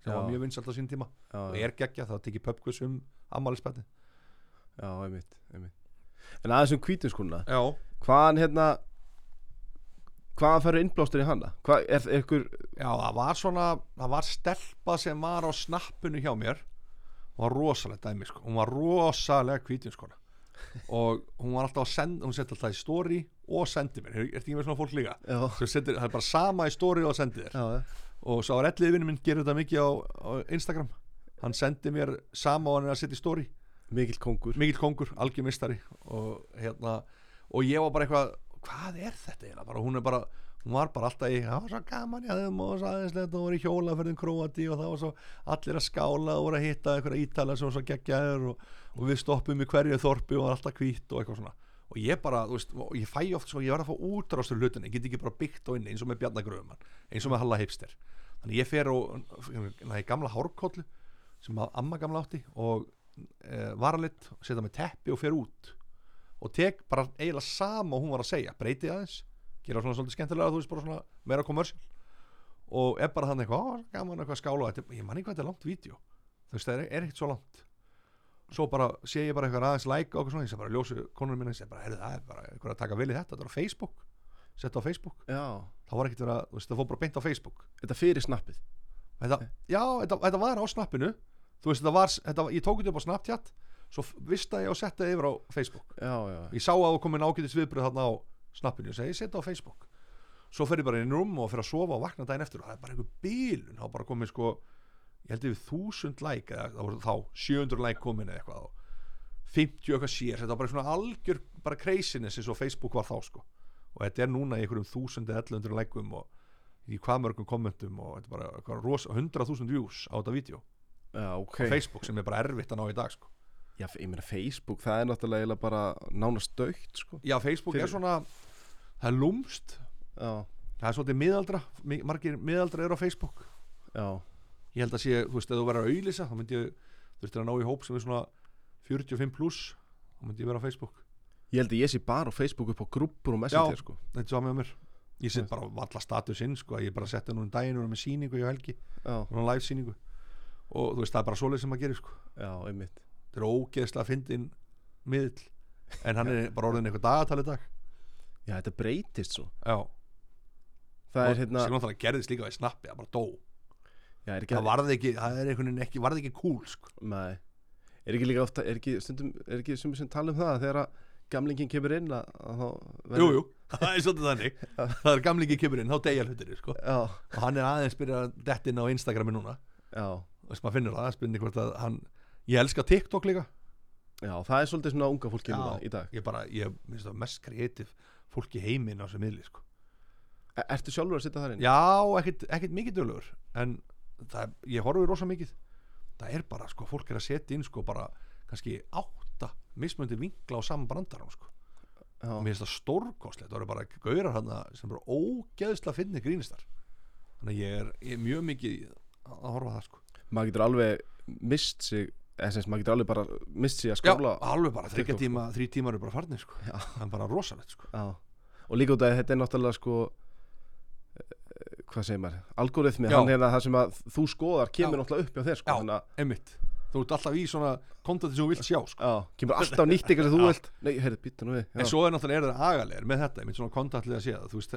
sem Já. var mjög vinsalt á sín tíma. Og já, er geggja, það tekið pubquiz um ammælisbætti já, einmitt, einmitt. En aðeins um kvítinskunna já, hvaðan hérna hvaðan færðu innblástur í hana? Hvað er ykkur Já, það var svona, það var stelpa sem var á snappinu hjá mér. Og var rosalega dæmi, sko, hún var rosalega hvítjum, sko. Og hún var alltaf að senda, hún setti alltaf í story og sendi mér, er þetta ekki með svona fólk líka? Sendir, það er bara sama í story og sendi þér. Já, og svo var ellið vinnu minn gerir þetta mikið á, á Instagram. Hann sendi mér sama og hann að setja í story. Mikill kongur. Mikill kongur, algjör mistari og hérna, og ég var bara eitthvað hvað er þetta eiginlega, bara hún bara hún var bara alltaf í, það var svo gaman já, og svo aðeinslegt og voru í hjólaferðin Króati og það var svo allir að skála og voru að hitta einhverja ítala sem var svo geggjaður og, og við stoppum í hverju þorpi og var alltaf hvít og eitthvað svona. Og ég bara, þú veist, ég fæ oft svo, ég var að fá útrástur hlutin, ég get ekki bara byggt á inni eins og með Bjarnagröfumann, eins og með Halla Hipster. Þannig ég fer og næði gamla hárkollu sem amma gamla átti og e, varalitt, setja með teppi og fer út og tek bara eiginlega sama hún var að segja. Breyti aðeins, gera svona svolítið skemmtilega þú veist bara svona meira kommersial og er bara hann eitthvað, "Ó, gaman eitthvað að skála þetta, ég man ekki hvað þetta er langt vídeo. Þú veist það er, er ekkert svo langt. Svo bara sé ég bara eitthvað aðeins like og eitthvað svona, ég sé bara ljósu konunum minna ég sé bara, heyrðu það er bara eitthvað að taka í þetta. Þetta er á Facebook, setta á Facebook. Já, það var ekkert að, þú veist það fór bara beint á Facebook. Þetta fyrir snappið. Þetta, já, þetta, þetta var á snappinu. Þú veist þetta var, þetta, ég tók þetta upp á Snapchat svo vista ég og setta yfir á Facebook. Já, já, ég sá að það komin ágætis viðbröð þarna á snappinu. Og segi ég setja á Facebook. Svo fer ég bara inn í rúm og fer að sofa og vakna daginn eftir og það er bara einhver bílun þá bara komið sko ég held yfir þúsund like eða þá 700 like komin eða eitthvað og 50 eitthvað sér. Þetta var bara svona algjör bara craziness eins og Facebook var þá sko. Og þetta er núna í einhverjum 1000 eða 1100 likeum og í hvað mörgum kommentum og þetta er bara eitthvað rosa 100.000 views á þetta vídeo. Já, ok. Á Facebook sem er bara erfitt að ná í dag sko já, ég meina Facebook, það er náttúrulega bara nánast dögt sko. Já Facebook Fyrir- er svona það er lúmst já, það er svolítið miðaldra mi- margir miðaldra eru á Facebook. Já, ég held að sé, þú veist, ef þú verður að auðlýsa þá myndi ég, þú veist, að ná í hóp sem er svona 45 pluss þá myndi ég vera á Facebook. Ég held að ég sé bara á Facebook upp á grúppur og messenger Já. sko. þetta er svo með mér. Ég set bara valla status inn, sko, að ég bara setja nú um daginn og er með síningu hjá Helgi, svona live síningu og þú veist, það er bara svoleið sem maður gerir, sko. Já, einmitt þetta er ógeðslega fyndin miðl en hann er bara orðin eitthvað dagatal í dag. Já, þetta breytist svo. Já, það er hérna, sem náttúrulega gerðist líka í snappi, það bara dó. Já, er ekki það varði ekki, það er einhvern veginn ekki, varði ekki cool, sko. Nei, er ekki líka ofta er ekki stundum, er ekki sem sem tala um það að þegar að gamlingin kemur inn að, að þá jú, jú, [laughs] það er svolítið þannig. Það er gamlingi kemur inn, þá deyja hlutir, sko. Og hann er aðeins byrjað að detta inn á Instagrami núna. Já, og maður finnur það, spynni hvort að hann ég elska TikTok líka. Já, það er svolítið svona unga fólki núna í dag. ég bara, ég minnst það mest kreatív fólk í heiminn á þessu miðli sko. er, Ertu sjálfur að sitja þar inn? já, ekkit, ekkit mikið dölugur en það, ég horfi rosa mikið. Það er bara, sko, fólk er að setja inn sko bara kannski átta mismöndi vinkla á saman brandarann sko. og mér finnst það stórkostlegt. Það eru bara gaurar hann sem bara ógeðsla finni grínistar þannig að ég er, ég er mjög mikið að horfa það sko. Maður getur alveg mist sig sem sagt, maður getur alveg bara mist sig að Já, skóla alveg bara, þryggja tíma, þrý tímar eru bara farnir sko Já. það er bara rosalegt sko Já. og líka út af að þetta er náttúrulega sko eh, hvað segir maður algoritmi, Já. hann hérna það sem að þú skoðar kemur Já. náttúrulega upp hjá þér sko Já. að einmitt, þú ert alltaf í svona kontenti sem þú vilt sjá sko já, kemur alltaf nýtt eitthvað sem þú Já. vilt nei, heyrðu, býttu nú við en já. svo er náttúrulega er það agalegir með þetta einmitt svona kontaktlega að sé það þú veist,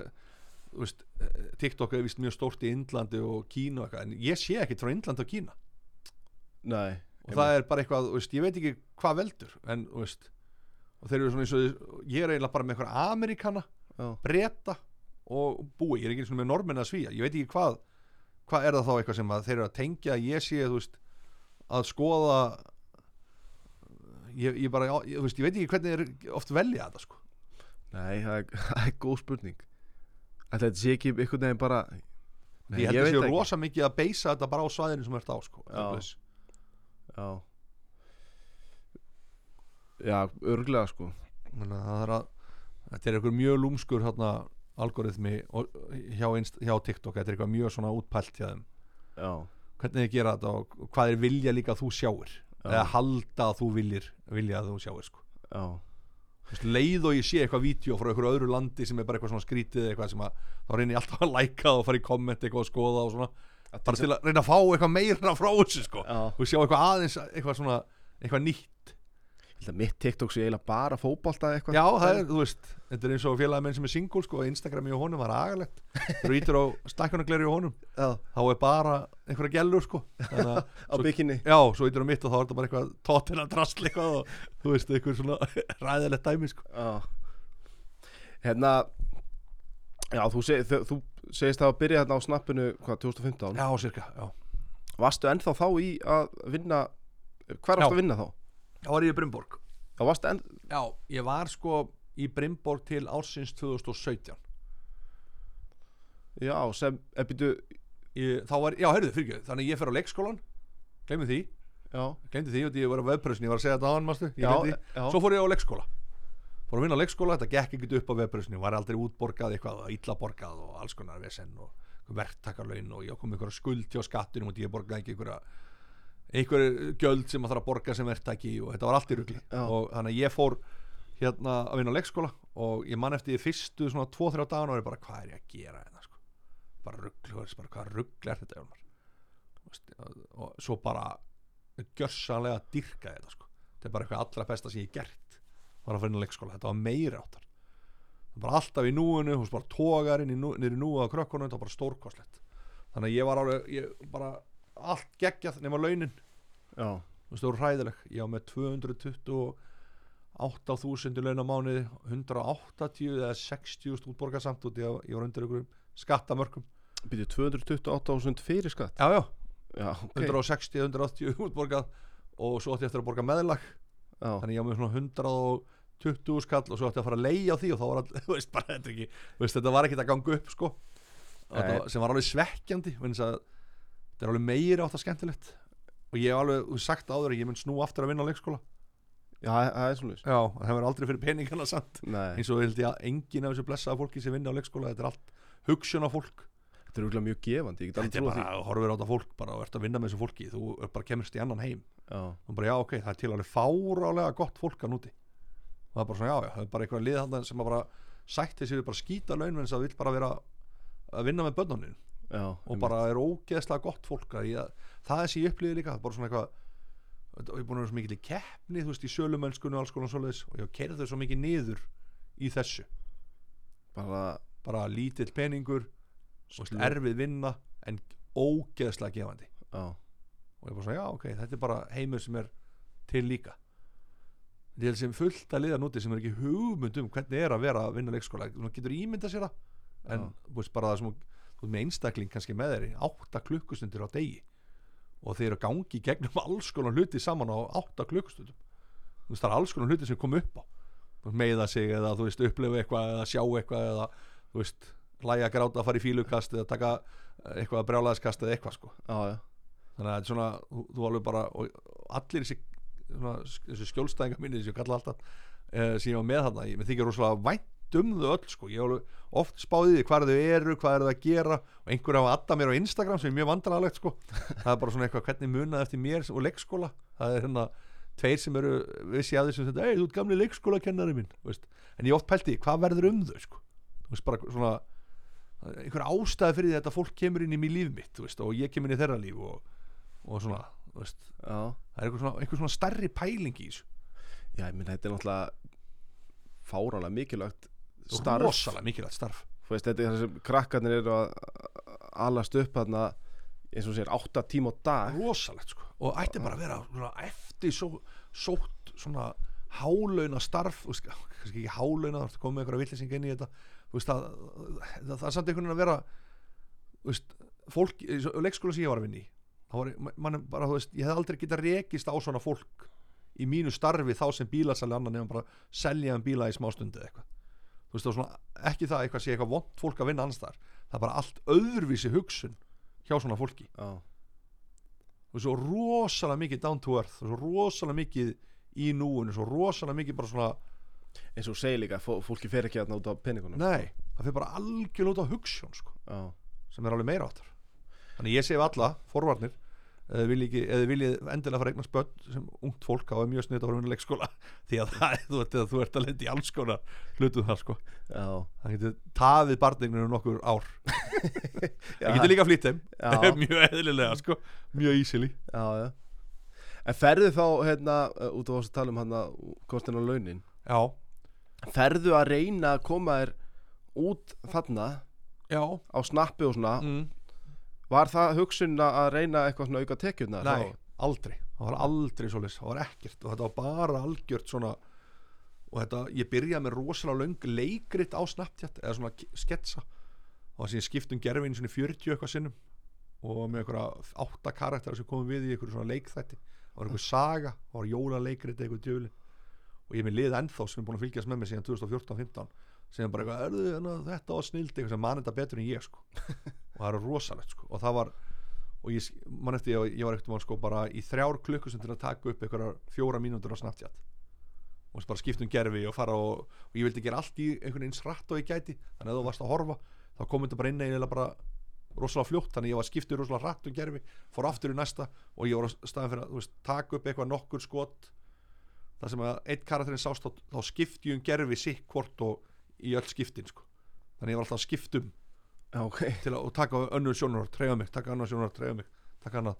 þú veist eh, TikTok er vist mjög stórt í Indlandi og Kína og eitthvað en ég sé ekkit frá Indlandi og Kína nei, og það er bara eitthvað, veist, ég veit ekki hvað veldur en, veist og þeir eru svona eins og, ég er eiginlega bara með eitthvað Amerikana, já, breyta og búi, ég er ekki svona með normin að svíja ég veit ekki hvað, hvað er það þá eitthvað sem þeir eru að tengja, ég sé, veist að skoða ég, ég bara, ég, ég veit ekki hvernig þeir oft velja þetta, sko. Nei, það er, [laughs] það er góð spurning. Þetta sé ekki einhvern veginn bara nei, ég held að séu ekki. rosa mikið að beisa þetta bara á svæðinu sem ert á, sko Já. Já örglega sko. Að það er að þetta er eitthvað mjög lúmskur hérna, algoritmi hjá, Inst- hjá TikTok, þetta er eitthvað mjög svona útpælt hjá þeim. Já, hvernig þið gera þetta og hvað er vilja líka að þú sjáir. Já. eða halda að þú viljir vilja að þú sjáir sko. já, leið og ég sé eitthvað vídeo frá einhverju öðru landi sem er bara eitthvað svona skrítið eitthvað sem að þá reynir ég alltaf að [laughs] læka og fara í komment eitthvað og skoða og svona bara til að reyna að fá eitthvað meira frá þessu sko. og sjá eitthvað aðeins eitthvað svona eitthvað nýtt. Mitt TikTok sé eiginlega bara fótbolta eitthvað. Já, það er, þú veist, þetta er eins og félagamenn sem er single sko, Instagram í honum var agalegt. Þú ítur á stakkunagleri í honum. [laughs] Já, þá er bara einhverja gellur sko. Þannig [laughs] á Svo- bikini. Já, svo ítur á mitt og þá er þetta bara eitthvað tóttina drasl eitthvað og þú veist, eitthvað svona [laughs] ræðilegt dæmi sko. Já. Hérna Já, þú, seg, þú, þú segist það að byrja hérna á snappinu hvað, 2015 Já, cirka, já. Varstu ennþá þá í að vinna Hvar varstu Já. að vinna þá? Já, var ég í Brimborg. Já, varstu enn Já, ég var sko í Brimborg til ársins 2017. Já, sem, ef byrju Ég, þá var, já, heyrðu, fyrir þannig að ég fer á leikskólan, glemmi því, Já, glemdi því og ég var á vefprössin, ég var að segja þetta á hann, mástu, því. Svo fór ég á leikskóla. Fór að vinna á leikskóla, þetta gekk ekkert upp á vefprössinu, var aldrei útborgað eitthvað, illa borgað og alls konar vesen og verktakarlaun og ég kom ykkur skuld hjá skattunum og ég borgaði ekki ykkur einhver gjöld sem maður þarf að borga sem verktaki og þetta var allt í rugli Já. og þannig að ég fór hérna að vinna á leikskóla og ég man eftir því fyrstu svona 2-3 dagan og er bara hvað er ég að gera þetta sko? bara ruggli, bara hvað ruggli er þetta og, svo bara gjörsanlega dyrka þetta sko. þetta er bara eitthvað allra besta sem ég hef gert var að finna leikskóla, þetta var meiri áttar. Bara alltaf í núinu, veist bara tógar inn í nú, í núu á krökkunum, þetta var bara stórkostlegt. Þannig að ég var alveg ég, bara allt geggjað nema launin. Já, þú veist það voru hræðileg. Ég á með 228.000 laun á mánuði 180 eða 60 útborga samt út ég, ég var undir ykkur skattamörkum. Byrju 228.000 fyrir skatt? Já já, Já, ok. 160, 180 útborgað og svo átti ég eftir að borga meðlag. Já, þannig ég á með svona 120 skall og svo ætti að fara að leia á því og þá var all, [laughs] þú veist, bara, þetta, er ekki, veist, þetta var ekkert að ganga upp sko. var- sem var alveg svekkjandi þetta er alveg meiri átt að skemmtilegt. Og ég hef alveg þú sagt áður ég mun snú aftur að vinna á leikskóla. Já, það er svona já, það hefur aldrei fyrir peningana samt. Eins og held ég að enginn af þessu blessaða fólki sem vinna á leikskóla þetta er allt hugsun á fólk. Þetta er úrlega mjög gefandi þetta er bara, horfir á þetta fólk bara og ert að vinna með þessu fólki. Þú bara kemurst í annan heim. Og bara já ok, það er til alveg fárálega gott fólk að núti það er bara svona já já, það er bara eitthvað lið þarna sem að bara sætti við bara skýta laun en það vil bara vera að vinna með börnunum. Já og bara er ógeðslega gott fólk að ég, það er sem ég upplýði líka bara svona eitthvað og ég er búin að vera svo mikið í keppni þú veist í sölumönskunni og alls konar svoleiðis og ég kerði þau svo mikið niður í þessu. Bara bara lítill peningur veist, erfið vinna en ógeðslega gefandi. Já, og ég bara svona já ok, þetta er bara heimur sem er til líka þetta er sem fullt að liða núti sem er ekki hugmynd um hvernig er að vera að vinna leikskóla. Þú getur ímynda sér það. En veist bara það sem þú með einstakling kannski með þeir í átta klukkustundir á degi og þeir eru að gangi gegnum [laughs] alls konar hluti saman á átta klukkustundum. Þú veist það er alls konar hluti sem kom upp á. Meiða sig eða þú veist upplifa eitthvað eða sjá eitthvað eða þú veist læja gráta að fara í fílukast eða taka eh, eitthvað brjálæðiskast eða eitthvað sko. Já, já. Þannig að þetta er svona, þú, þú alveg bara allir þessi, svona, þessi skjólstæðingar minni þessi ég kalla alltaf uh, sem ég var með þarna, ég þykir rosalega vænt um þau öll sko, ég hef alveg oft spáðið hvað þau eru, hvað eru þau að gera og einhver hafa adda mér á Instagram sem er mjög vandrarlegt sko, það er bara svona eitthvað hvernig munað eftir mér og leikskóla? Það er hérna tveir sem eru vissi að þessum þetta, ei þú ert gamli leikskólakennari minn veist. en ég oft pælti, hvað verður um þau sko, þú veist bara svona einhver ástæði fyrir þetta fólk kemur inn í líf mitt, veist, og ég kemur inn í þeirra líf og, og svona, veist. Það er einhver svona, svona starri pæling í þessu. Já, ég minn þetta er náttúrulega fárálega mikilvægt starf. rosalega mikilvægt starf. Þú veist, þetta er það sem krakkarnir eru að alast upp þarna eins og sér, átta tíma á dag. Rosalegt sko. Og ætti bara að vera svona, eftir svo, sótt svona hálauna starf veist, kannski ekki hálauna þá ertu komið með einhverja villising inn í þetta. Veist, það, það, það er samt einhvern veginn að vera veist, fólk leikskóla sem ég var að vinna í var man, bara, veist, ég hef aldrei getað rekist á svona fólk í mínu starfi þá sem bílasali annan nefnum bara selja um bíla í smá stundi eða eitthvað. Þú veist, var svona, ekki það eitthvað sé eitthvað vond fólk að vinna annars þar það er bara allt öðruvísi hugsun hjá svona fólki. Já, og svo rosalega mikið down to earth og svo rosalega mikið í núinu svo rosalega mikið bara svona eins og segir líka, fó- fólki fer ekki út á penningunum nei, það fyrir bara algjörlega út á hugssjón sko, Já, sem er alveg meira áttar þannig ég við alla, forvarnir eða viljið, viljið endilega fara að eignast börn sem ungt fólk á mjög að að vinna í leikskóla. [laughs] Því að það, þú, veit, þú ert að lendi í alls konar hlutum þar sko. Já, það getur tafið barninu um nokkur ár. [laughs] Það getur líka flýtt þeim. Já. [laughs] mjög eðlilega sko, mjög já. En ferðu þá, hérna, uh, út af þess að tala um hérna kostin á launin? Já, Ferðu að reyna að koma þér út þarna já. á snappi og svona mm. Var það hugsun að reyna eitthvað svona auka tekjurnar? Nei, aldrei. Það var aldrei svo leys, það var ekkert. Og þetta var bara algjört svona og þetta, ég byrjaði með rosalega löng leikrit á Snapchat eða svona sketsa. Og það sem ég skipt um gerfin svona 40 eitthvað sinnum. Og með einhverja átta karakter sem komum við í einhverju svona leikþætti. Það var einhver saga, það var jólaleikrit eitthvað djöfli og ég er með lið ennþá sem er búin að fylgjast með mig síðan 2014-15 sem bara eitthvað, "Erðu, hérna, þetta var snild eitthvað sem mann þetta betur en ég sko og það er rosalegt sko. Og það var og ég man eftir ég, ég var ekkert sko bara í þrjár klukkusum til að taka upp einhverjar fjóra mínútur á Snapchat. Og bara skipt um gerfi og fara og, og ég vildi gera allt í einhvern veginn rætt og ég gæti. Þannig að þú varst að horfa þá kom þetta bara inn eða bara rosalega fljótt. Þannig að ég var skiptur rosalega rætt um gerfi fór aftur í næsta og ég var á staðan fyrir að veist, taka upp eitthvað nokkur skot. Þar sem að eitt karakterinn sást þá, þá skipti ég um gerfi sikk hvort og í öll skiptin sko. þannig að ég var alltaf að skipta Já, ok til að og taka önnur sjónur treyja mig, taka annar sjónur, treyja mig taka annað,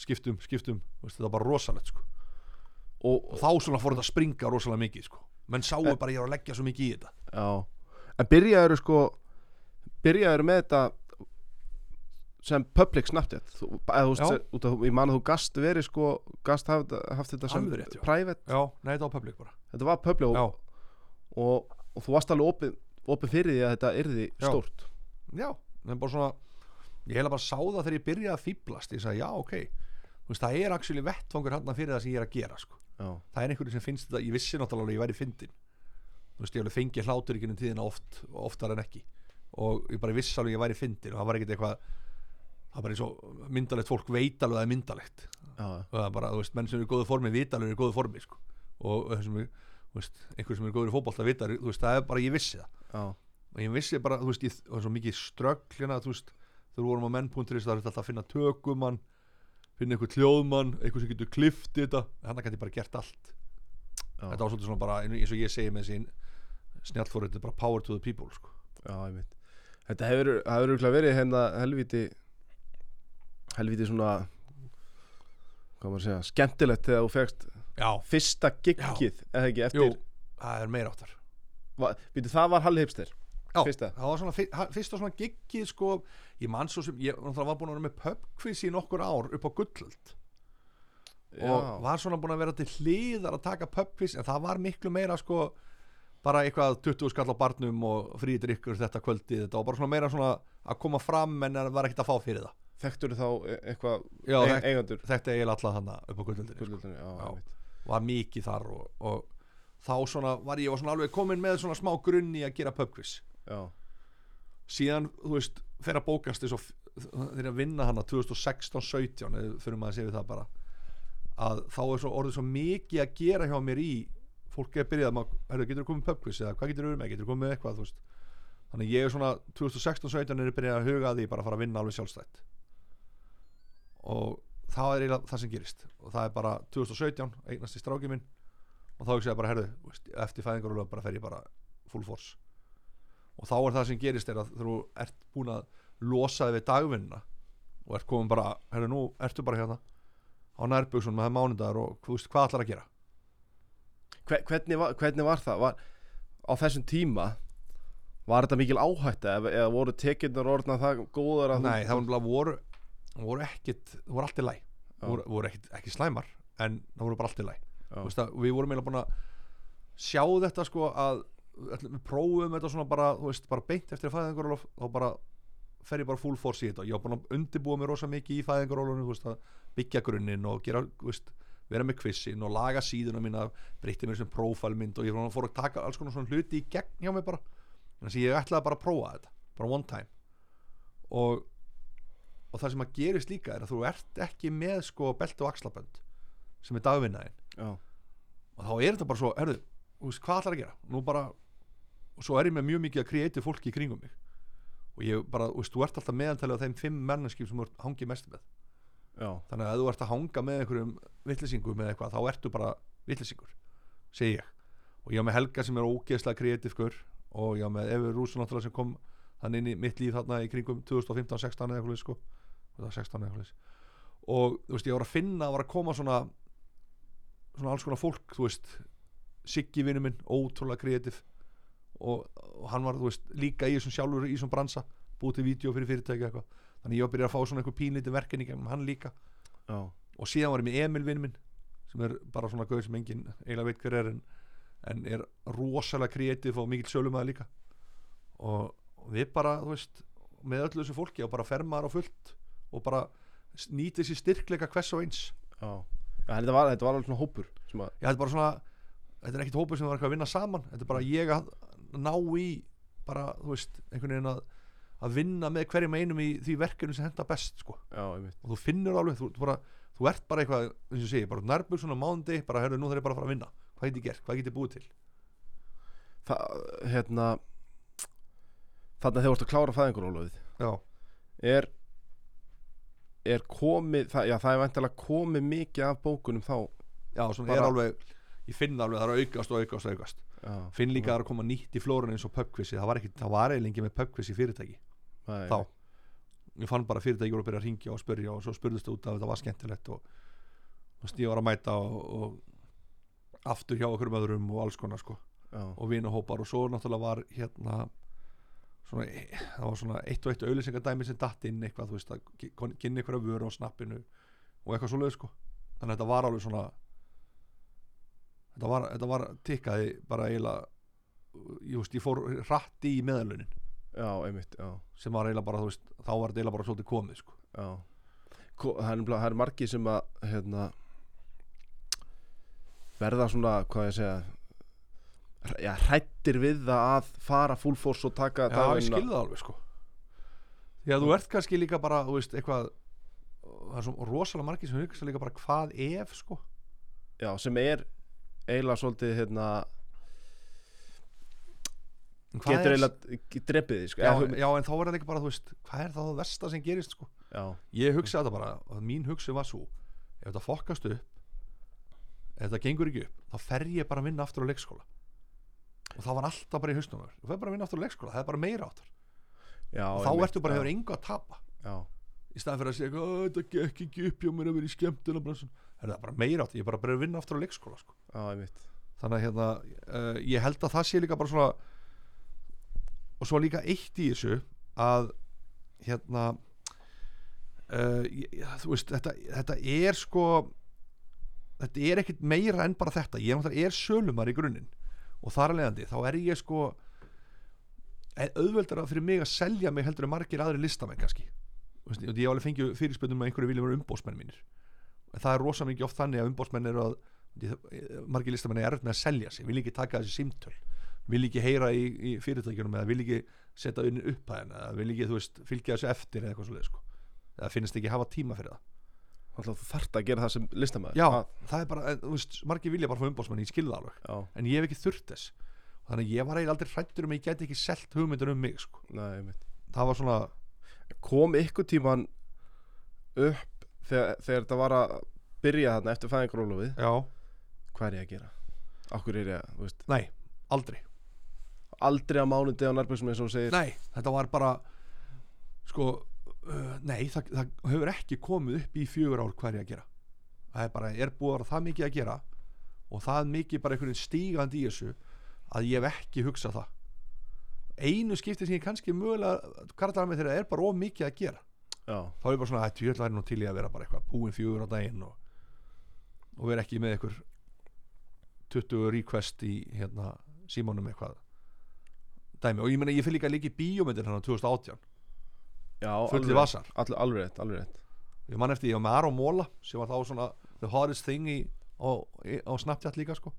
skiptum, skiptum veist, þetta var bara rosalegt sko. Og, og þá svona fór þetta að springa rosalega mikið sko. menn sáu Eh. bara að ég var að leggja svo mikið í þetta Já En byrjaður sko Byrjaður með þetta sem public Snapchat þú, eða, þú af, ég man að þú gast verið sko gast haft, haft þetta sem rétt, já. private já, nei þetta var public bara þetta var public og, og, og þú varst alveg opið, opið fyrir því að þetta yrði Já. stórt já, en bara svona ég heila bara sá það þegar ég byrjaði að fýblast ég sagði já, ok, þú veist það er actually vettfangur hann fyrir það sem ég er að gera sko. Það er einhverju sem finnst þetta, ég vissi náttúrulega ég væri fyndin þú veist, ég alveg fengi hlátur ekki um tíðina oft, oftar en ekki. Og ég bara vissi alveg ég væri fyndin og það var ekkert eitthvað það var bara eins og myndalegt fólk veit alveg að það er myndalegt. Já, og það er bara, þú veist, menn sem eru í góðu formi vita alveg eru í góðu formi, sko. Og þú þú og ég vissi bara, þú veist, ég, var svo mikið ströggl hérna, þú veist, við vorum á menn.is það er alltaf að finna tökumann finna einhver hljóðmann, einhver sem getur klift þetta, þannig gæti ég bara gert allt. Já, þetta var svolítið svona bara, eins og ég segi með sín snjallfórið, þetta er bara power to the people, sko. Já, ég veit Þetta hefur, örugglega verið hérna helviti helviti svona hvað maður að segja, skemmtilegt þegar þú fegst fyrsta giggið eða ekki eftir, jú, það er meira áttar. Va, býtu, það var Halli Hipster Já, Fyrsta? það var svona fyrsta svona giggið sko, ég man svo sem ég var búin að vera með pubquiz í nokkur ár upp á gullöld. Og var svona búin að vera til hliðar að taka pubquiz en það var miklu meira sko bara eitthvað 20 skall á barnum og frídrykkur þetta kvöldið, þetta var bara svona meira svona að koma fram en það var ekkert að fá fyrir það. Þekktur þá e- eitthvað Já, e þekkt- eigendur? þetta er alltaf þannig upp á gullöldinni sko. Já, var mikið þar og, og þá svona var ég var svona alveg komin með svona smá grunni að gera pubquiz já, síðan, þú veist, að bókast þess að þeir að vinna hana 2016-17 eða fyrir maður að segja við það bara að þá er svo orðið svo mikið að gera hjá mér í fólk er byrjað að herru, getur þú komið pubquiz eða hvað getur þú með, getur þú komið eitthvað? Þannig ég er svona 2016-17 er byrjað að huga að því bara að fara að vinna alveg sjálfstætt. Og það er eiginlega það sem gerist. Og það er bara 2017 eignast í strákið minn og þá hugsa ég bara, herru, eftir fæðingar bara fer ég bara full force og þá er það sem gerist er að þú ert búin að losa þig við dagvinnuna. Og ert komin bara, herru, nú ertu bara hérna á nærbjöksun með það mánudagur og þú veist, hvað ætlar að gera? Hve- hvernig, var, hvernig var það? Var, á þessum tíma var þetta mikil áhætta eða, eða voru tekjurnar orðna það góðar að Nei, það var voru, voru ekkit, það voru allt í læ voru, voru ekkit, ekki slæmar en það voru bara allt í læ við vorum eiginlega búin að sjá þetta sko að við prófum þetta svona bara, þú veist, bara beint eftir fæðingarólof þá bara fer ég bara full force í þetta. Ég var búin að undirbúa mig rosa mikið í fæðingarólofinu þú veist að byggja grunninn og gera, þú veist, vera með kvissin og laga síðuna mína breytti mér sem prófælmynd og ég fór að taka alls konar svona hluti í gegn hjá mig bara. Þannig að ég ætlaði bara að prófa þetta bara one time. Og, og það sem að gerist líka er að þú ert ekki með sko belti og axlabönd sem er dagvinnaðin Já, og þá er þetta bara svo, veist, hvað ætlar að gera? Nú bara, og svo er ég með mjög mikið að kreatív fólki í kringum mig. Og ég bara, þú veist, þú ert alltaf meðantalið á þeim fimm menneskip sem þú hangið mest með. Já, þannig að ef þú ert að hanga með einhverjum vittlýsingum eða eitthvað, þá ertu bara vittlýsingur, segi ég. Og ég á með Helga sem er ógeðslega kreatífkur og ég á með Efi Rússon náttúrulega sem kom hann inn í mitt líf þarna í kringum 2015-16 eða eitthvað sko. Það var 16 eða eitthvað leið. og þú veist, ég var að finna að var að koma svona svona alls konar fólk, þú veist. Siggi vinnu minn, ótrúlega kreatív og, og hann var, veist, líka í þessum sjálfur í þessum bransa búið til vídeo fyrir fyrirtæki eitthvað. Þannig ég var að byrja að fá svona einhver pínlítið verkefni í gegnum hann líka. Já, og síðan var ég með Emil vinn minn sem er bara svona gauð sem enginn eiginlega veit hver er en, en er rosalega kreatív og mikill sölumæður líka. Og, og við bara, veist með öllu þessu fólki og bara fermaðar á fullt og bara nýtið sér styrkleika hvers og eins. Já. já þetta, var, þetta var alveg svona hópur að, ég hætti bara svona þetta er ekkit hópur sem var eitthvað að vinna saman. Þetta er bara ég að ná í bara, þú veist, einhvern veginn að að vinna með hverjum einum í því verkefni sem henda best, sko. Já, og þú finnur alveg, þú, þú, bara, þú ert bara eitthvað eins og segi, bara nærbjörn svona mándi bara, herru, nú þarf ég bara að fara að vinna. Hvað get ég gert, hvað get ég búið til? Það, hérna Þannig að þegar þú ert að klára já, er er komið, það, já það er vantilega komið mikið af bókunum þá? Já, svona Bara- er alveg ég finn alveg, það er að aukast og aukast og aukast já, finn líka að það koma nýtt í flórun eins og pubquizi, það var ekki, það var eiginlega með pubquiz í fyrirtæki. Það er- þá ég fann bara fyrirtæki að byrja að ringja og spyrja og svo spurðist út að þetta var skemmtilegt og, og ég var að mæta og, og aftur hjá okkur með öðrum og alls konar sko. Já, og vinahópar. Og svo náttúrulega var hérna svona, það var svona eitt og eitt auðlýsingadæmi sem datt inn eitthvað, þú veist, að kynna eitthvað vöru á snappinu og eitthvað svo sko. Þannig að þetta var alveg svona þetta var, þetta var tikkaði bara eiginlega ég, veist, ég fór hratt í meðalunin. Já, einmitt, já, sem var eiginlega bara, þú veist, þá var þetta eiginlega bara svolítið komið sko. Já. Ko, það er, það er margir sem að hérna verða svona, hvað ég segja já, hrættir við það að fara full force og taka Já, ég dagvinnuna. skil það alveg sko. Að þú ert kannski líka bara, þú veist, eitthvað það er svo rosalega margir sem hugsa líka bara hvað ef sko? Já, sem er eiginlega svolítið hérna, hvað getur er- eiginlega drepið því sko. já, já, en þá er það líka bara, þú veist, hvað er það það versta sem gerist sko? Já, Ég hugsa þetta bara, að mín hugsi var svo ef þetta fokkast upp ef þetta gengur ekki upp, þá fer ég bara að vinna aftur á leikskóla. Og það var alltaf bara í hausnum þú fer bara að vinna aftur á leikskóla, það er bara meira áttar. Já og þá ertu bara já, hefur engu að tapa. Já, í staðan fyrir að segja, "Ó, þetta gekk ekki upp hjá mér að vera í skemmtuna bransun." það er bara meira áttar, ég er bara að byrja að vinna aftur á leikskóla sko. einmitt. Þannig að hérna, uh, ég held að það sé líka bara svona og svo líka eitt í þessu að hérna uh, ég, þú veist þetta, þetta er sko þetta er ekkit meira en bara þetta. Ég er sölumar í grunninn. Og þar að leiðandi, þá er ég sko auðveldar fyrir mig að selja mig heldur en margir aðri listamenn kannski. Og ég hef alveg fengið fyrirspöndum að einhverju viljum vera umbósmenn mínir það er rosa mikið oft þannig að umbósmenn eru að margir listamenn er erfitt með að selja sig vil ekki taka þessi símtöl vil ekki heyra í, í fyrirtækjunum eða vil ekki setja unni upp að henn eða vil ekki veist, fylgja þessu eftir eða eitthvað svo sko. eða finnst ekki hafa tíma fyrir það. Alltaf þú þarft að gera það sem listamæður já, að, það er bara, en, þú veist, margir vilja bara fá umbásmann, ég skilða alveg. Já, en ég hef ekki þurft þess. Þannig að ég var eiginlega aldrei hrættur um að ég geti ekki selt hugmyndir um mig sko. nei, það var svona, kom ykkur tíman upp þegar, þegar þetta var að byrja þarna eftir fæðingarólofið já, hvað er ég að gera? Akkur er ég að, þú veist, nei, aldrei. Aldrei á mánundi á nærbjörnsum eins og segir. Nei, þetta var bara sko, uh, nei það, það hefur ekki komið upp í fjögur ár hvað er ég að gera. Það er bara, er búið að vera það mikið að gera og það er mikið bara einhvern stígandi í þessu að ég hef ekki hugsað það. Einu skipti sem ég kannski mögulega kartar með þeirra er bara of mikið að gera þá er ég bara svona að ég ætla nú til í að vera bara eitthvað búin fjögur á daginn og, og vera ekki með eitthvað 20 request í hérna símónum eitthvað dæmi. Og ég meina ég fyrir líka að líka í bíómyndir hann á 2018 já fulli alveg- vasar. all, alveg rétt, alveg rétt. Ég man eftir ég var með Aron Móla sem var þá svona the hottest thing í, á, á Snapchat líka sko.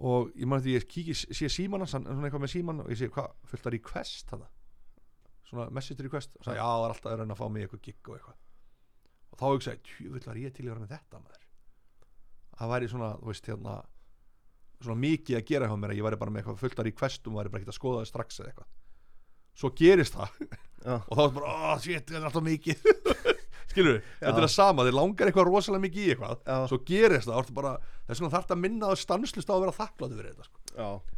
Og ég man eftir ég kíki sé síman hans, hann er svona eitthvað með síman og ég sé hvað, fullt að request hann svona message request og sagði já. Það er alltaf að reyna að fá mig eitthvað gig og eitthvað. Og þá hugsaði, tjú, var ég til að vera með þetta maður? Það væri svona, þú veist, hérna svona mikið að gera hjá mér að ég væri bara með eitthvað fullt að requestum og væri bara ekkert að skoða það strax eða eitthvað. Svo gerist það. [laughs] Og þá er bara, oh shit, þetta er alltaf mikið. [laughs] Skilur við, þetta er það sama þeir langar eitthvað rosalega mikið í eitthvað. Já. svo gerist það, það bara, það er svona þarft að minna það stanslust á að vera þakkláttu fyrir þetta sko.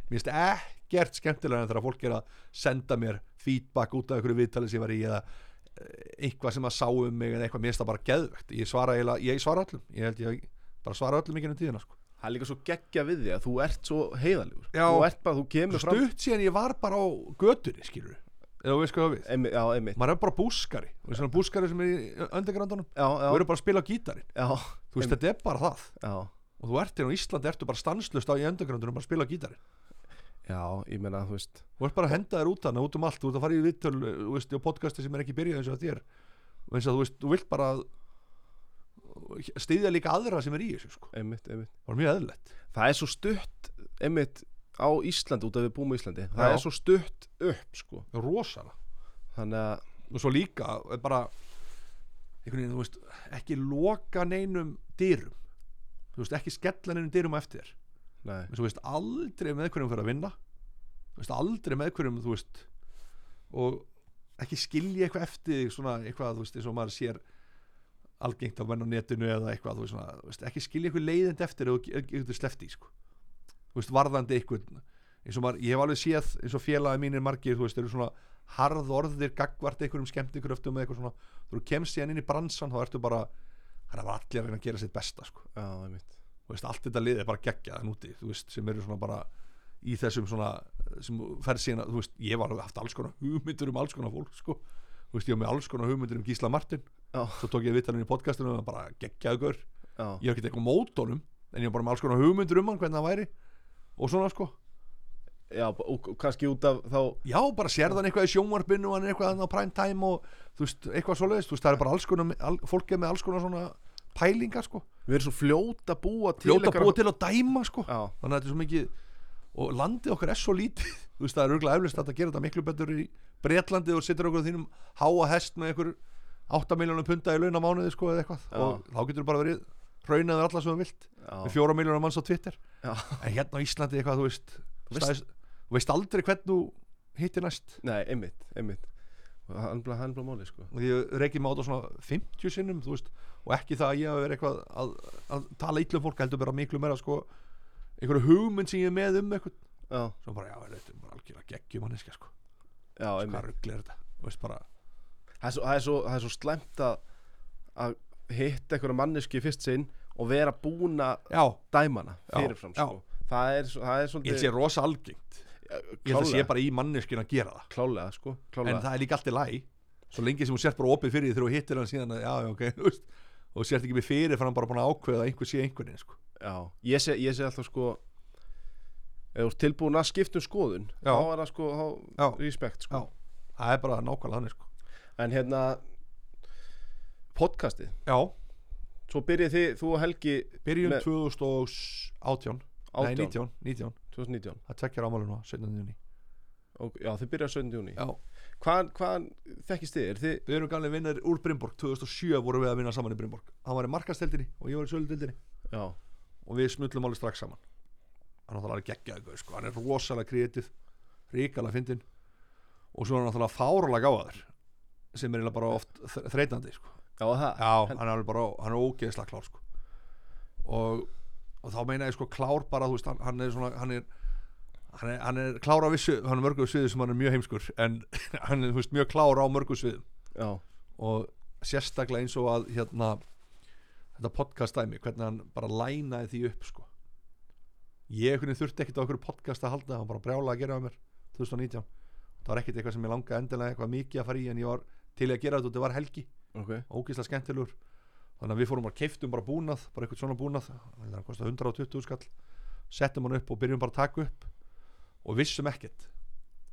mér finnst ekkert skemmtilega en þegar fólk er að senda mér feedback út af einhverju viðtali sem ég var í eða eh, eitthvað sem að sá um mig eða eitthvað, mér finnst það bara geðvegt ég svara, ég svara öllum. Ég held ég bara svara öllum ekki um tíðina sko. það er líka svo geggja við því að þú ert svo heiðalegur þú ert bara, þú kemur svo stutt síðan ég var bara á götunni skilur eða þú veist hvað við. Einmitt, já, einmitt. Maður er bara búskari, og svona búskari sem er í já, þú eru bara að spila á gítarinn já, þú veist, þetta er bara það. Já, og þú ert hérna á Íslandi, ertu bara stanslust á í undergroundunum bara að spila á gítarinn já, ég meina, þú veist. Þú ert bara að henda þér út hana, út um allt. Þú ert að fara í vittöl, þú veist, á podcasti sem er ekki byrjað eins og þér. Og eins að þú veist, þú vilt bara stiðja líka aðra sem er í þessu sko. einmitt, einmitt. Það var mjög eðlilegt. Það er svo stutt, einmitt á Íslandi, út af við búum á Íslandi. Það Já. er svo stutt upp, sko. Rosalega. Þannig að, og svo líka er bara einhvern veginn, þú veist, ekki loka neinum dyrum. Þú veist, ekki skella neinum dyrum eftir þér nei, þú veist aldrei með hverjum fyrir að vinna. Þú veist aldrei með hverjum þú veist og ekki skilja eitthvað eftir svona eitthvað þú veist eins og maður sér algengt á menn á netinu eða eitthvað þú veist, svona, þú veist ekki skilja eitthvað leiðend eftir og eitthvað slefti sko. þú veist varðandi eitthvað eins og maður, ég hef alveg séð eins og félagi mínir margir þú veist eru svona harð orðir gagvart einhverjum skemmtikröftum eða eitthvað svona. Þú kemst síðan inn í bransan þá ertu bara það er allir að reyna að gera sitt besta sko. Já, veist, allt þetta lið er bara geggjað núti, þú veist, sem eru svona bara í þessum svona sem fer síðan, að- þú veist, ég var haft alls konar hugmyndur um alls konar fólk, sko. Þú veist, ég var með alls konar hugmyndur um Gísla Martin. Já, svo tók ég vittalinn í podcastinu og bara geggjaður, ég hef ekki eitthvað mót honum en ég var bara með alls konar hugmyndur um hann hvernig það væri og svona, sko. Já, og, kannski út af þá já, bara sérðan eitthvað í sjónvarpinu og hann er eitthvað á prime time og þú veist, eitthvað svoleiðist, þú veist, það er bara alls konar al, fólk er með alls konar svona pælingar, sko. Við erum svo fljót að búa til fljóta búa til að dæma, sko. Já, þannig að þetta er svo mikið og landið okkar er svo lítið. [laughs] Þú veist það er örgulega eflust að gera þetta miklu betur í Breitlandi og sittur okkur á þínum háa hest með einhver 8 miljónum punta í laun á mánuði sko eða eitthvað. Já. og þá getur bara verið raunaður alla sem þú vilt já, með 4 miljónum manns á Twitter. Já. en hérna á Íslandi eitthvað þú veist veist- stæðis, þú veist aldrei hvern þú hittir næst. Nei, einmitt, einmitt hann hann bara máli, sko. Og ég reykið mig á þetta svona 50 sinnum þú veist og ekki það að ég hafi verið eitthvað að, að tala illa um fólk heldur bara miklu meira sko einhverju hugmynd sem ég er með um eitthvað. Já, svo bara já þetta er bara algjörlega geggjum manneska sko. Já, hvað einmitt. ruggli er þetta? Veist bara það er svo, það er svo, það er svo slæmt að að hitta einhverja manneski fyrst sinn og vera búin að já. dæma hana Já, fyrirfram já. sko. það er, það er ég svolítið sé rosa algengt ég held að sé bara í manneskinn að gera það klálega, sko, en klálega. það er líka allt í læg svo lengi sem þú sért bara opið fyrir því þegar þú hittir hann síðan að já já ok [laughs] þú veist, og sért ekki með fyrir fyrir hann bara búin að ákveða að einhver sé einhverjum sko. já, ég sé, ég sé alltaf sko ef þú ert tilbúin að skipta um skoðun Já. þá er það sko, þá, respekt sko. það er bara nákvæmlega þannig sko. en hérna podcastið, já svo byrjið þið þú og Helgi byrjun Með- 2018 nei 18, 19, 19 2019 það tvekjar ámálinu 17. júni og, já, þið byrjað 17. júni Hvaðan, hvaðan þekkist þið? Er þið Við erum gamlega vinnir úr Brynborg 2007 vorum við að vinna saman í Brynborg Hann var í markasteldinni og ég var í söludeldinni og við smullum alveg strax saman hann er náttúrulega geggjaður sko. hann er rosalega kreatív ríkala fyndin og svo er hann náttúrulega fáralega gáðar sem er bara oft þreytandi sko. já já, hann er alveg bara hann er ógeðslega klár sko. og, og þá meina ég sko klár bara veist, hann, hann er svona hann er, hann er, hann er klár á vissu hann er mörgu sviðu sem hann er mjög heimskur en [laughs] hann er veist, mjög klár á mörgu sviðum. Já, og sérstaklega eins og að hérna þetta podcast dæmi, hvernig hann bara lænaði því upp sko. Ég þurfti ekkert á einhverju podcast að halda hann bara brjála að gera á mér 2019 það var ekkert eitthvað sem ég langaði endilega eitthvað mikið að fara í en ég var til að gera þetta og þetta var helgi. Ok. Ógeðslega skemmtilegur þannig að við fórum bara keiftum bara búnað bara eitthvað svona búnað. Það kostið 120 skall. Settum hann upp og byrjum bara að taka upp og vissum ekkert.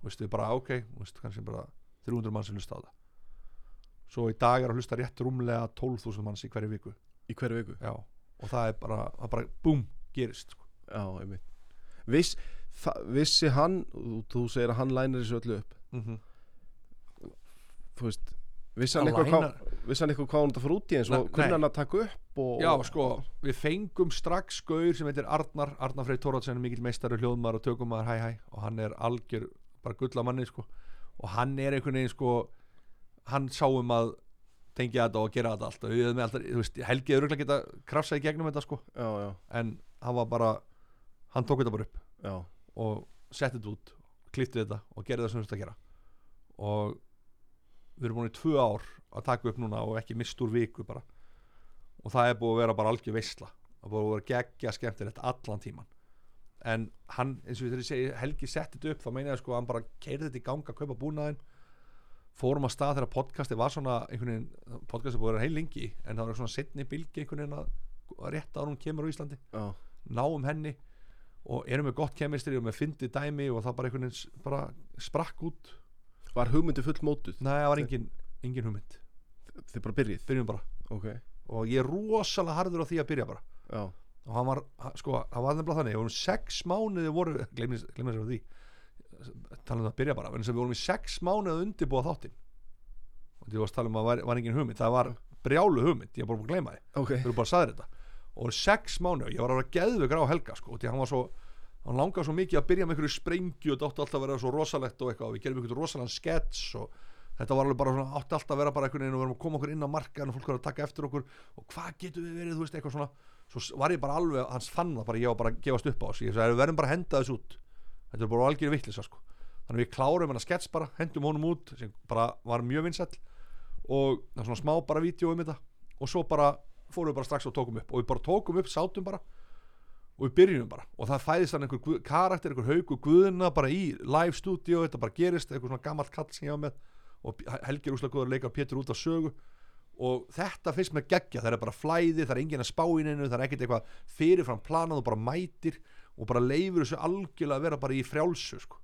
Veistu bara ok, veistu kannski bara 300 mann sem hlusta á það. Svo í dag er að hlusta rétt rúmlega 12.000 manns í hverju viku. Í hverju viku? Já. og það er bara, það bara búm, gerist sko. Já, einmitt. Viss, það, Vissi hann þú segir að hann lænir þessu öllu upp? Mm -hmm. Þú veist Hann eitthvað hvað hann það fór út í eins og kunni nei. að taka upp og, já sko, við fengum strax gaur sem heitir Arnar, Arnar Freyr Tóratsen mikill meistari, hljóðmaður og tökummaður hæ hæ og hann er algjör, bara gullamanni sko. og hann er einhvern veginn sko, hann sáum að tengja þetta og gera þetta allt og við hefum alltaf, þú veist, Helgi er örgulega geta krafsað í gegnum þetta sko, Já, já, en hann var bara hann tók þetta bara upp já. og setti þetta út, klifti þetta og gerði það sem þetta að gera. Og við erum búin í tvö ár að taka upp núna og ekki mist úr viku bara. Og það er búið að vera bara algjör veisla. Það er búið að vera geggja skemmtilegt allan tíman en hann, eins og þegar ég segi Helgi setti þetta upp, þá meina ég sko að hann bara keirði þetta í ganga kaupa búnaðinn. Fórum að stað þegar podcasti var svona podcasti búið að vera heil lengi en það var svona setni bylgi einhvern veginn að rétt hún kemur á Íslandi. Já, náum henni og erum með gott kemistri og með fyndi dæmi og það bara bara sprakk út var hugmyndi full mótuð Nei, það var engin, engin hugmynd. Þið bara byrjið? Byrjum bara. Ok, og ég er rosalega harður á því að byrja bara. Já, og hann var, sko, það var nefnilega þannig við vorum sex mánuði voru, glemir sér á því talað um að byrja bara við vorum í sex mánuði að undirbúa þáttinn. Og því varst að tala um að var, var engin hugmynd það var brjálu hugmynd, ég er bara búin að gleyma því. Ok. Þau eru bara saðir þetta. Og sex mánuði, ég var að vera geðvegur á helga sko, því hann var svo hann langaði svo mikið að byrja með einhverju sprengju og þetta átti alltaf að vera svo rosalegt og eitthvað og við gerum einhverju rosalega skets og þetta var alveg bara svona, átti alltaf að vera bara einhvern veginn og við erum að koma okkur inn á markaðan og fólk var að taka eftir okkur og hvað getur við verið, þú veist, eitthvað svona. Svo var ég bara alveg, hans fann það bara ég var bara að gefast upp á þessu, ég sagði við verðum bara að henda þessu út. Þetta er bara algjör vittlisa sko. Þannig við klárum hennar skets bara, hendum honum út sem bara var mjög vinsæll og það er svona smá bara vídeo um þetta og svo bara fórum við bara strax og tókum upp og við bara tókum upp, sátum bara og við byrjum bara. Og það fæðist þannig einhver karakter, einhver haugu guðuna bara í live studio, þetta bara gerist einhver svona gammalt kall sem ég var með. Og Helgi er úslega góður að leika Pétur út af sögu. Og þetta finnst mér geggja það er bara flæði, það er enginn að spá í neinu það er ekkert eitthvað fyrirfram planað og bara mætir og bara leifur þessu algjörlega að vera bara í frjálsu sko.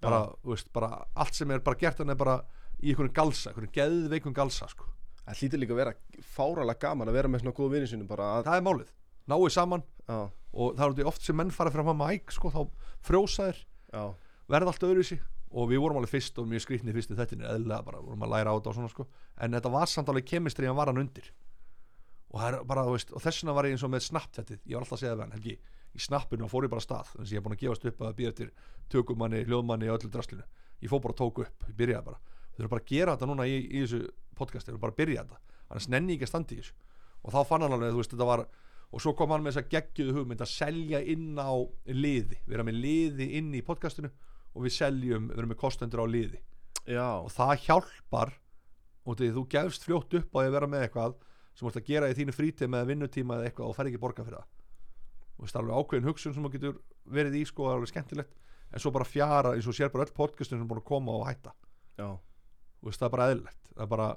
bara, þú veist, bara allt sem er bara gert hann er bara í einhverjum galsa, einhverjum geðveikum galsa sko. Það hlýtur líka að vera fáralega gaman að vera með svona góða vinni sinni bara að það er málið, náið saman. Já, og það er í oft sem menn fara fram að mæk sko, þá frjósaðir verða allt öðruvísi. Og við vorum alveg fyrst og mjög skrýtni fyrst í þetta eðlilega bara, vorum að læra á þetta og svona sko. En þetta var samt alveg kemistri að var hann undir. Og bara, veist, og þessuna var ég eins og með snapptættið, ég var alltaf að segja það við hann Helgi, í snappinu fór ég bara stað. Þannig að ég er búin að gefast upp að býja eftir tökumanni, hljóðmanni og öllu draslinu, ég fór bara að tóku upp ég byrjaði bara, þau eru bara að gera þetta núna í, í þessu podcast, þau eru bara að byrja þetta. Annars nenni ég ekki að standa í þessu. Og þá fann hann alveg, þú veist, þetta var og svo kom hann með þessa geggjuðu hugmynd að selja inn á liði, vera með liði inn í podcastinu og við seljum, við erum með kostendur á liði. Já, og það hjálpar og því þú gefst fljótt upp á að vera með eitthvað sem þú ert að gera í þínu frítíð með vinnutíma eða eitthvað og fær ekki borga fyrir það. Og það er alveg ákveðin hugsun sem þú getur verið í sko, það er alveg skemmtilegt. En svo bara fjara eins og sér bara öll podcastin sem er búin að koma og hætta. Já, veist, það er bara eðlilegt. Það er bara,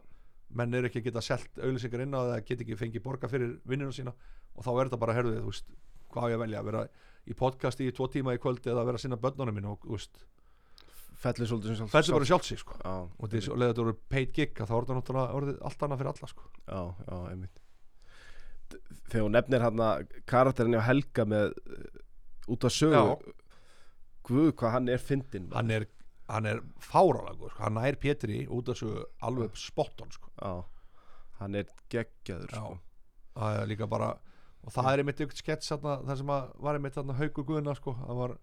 menn eru ekki að geta selt auðlýsingar inn á það, geta ekki fengið borga fyrir vinnuna sína og þá er þetta bara, herðu þú veist, hvað á ég velja, að vera í podcasti í tvo tíma í kvöldi eða að vera að sinna börnunum mín og þú veist, fellir svolítið sem sjálf þetta er bara sjálfsig sko. Já, og því að þetta voru paid gig þá er þetta orðið allt annað fyrir alla sko. já, já, einmitt Þegar hún nefnir hann að karakterin á Helga með uh, út af sögu. Guð, hvað hann er fyndin hann er, hann er fárálega góð sko. hann nær Pétri út af þessu alveg spotton sko. já hann er geggjaður sko. það er líka bara og það er einmitt ykkur skets það sem að var einmitt þarna Haukur Guðna sko. var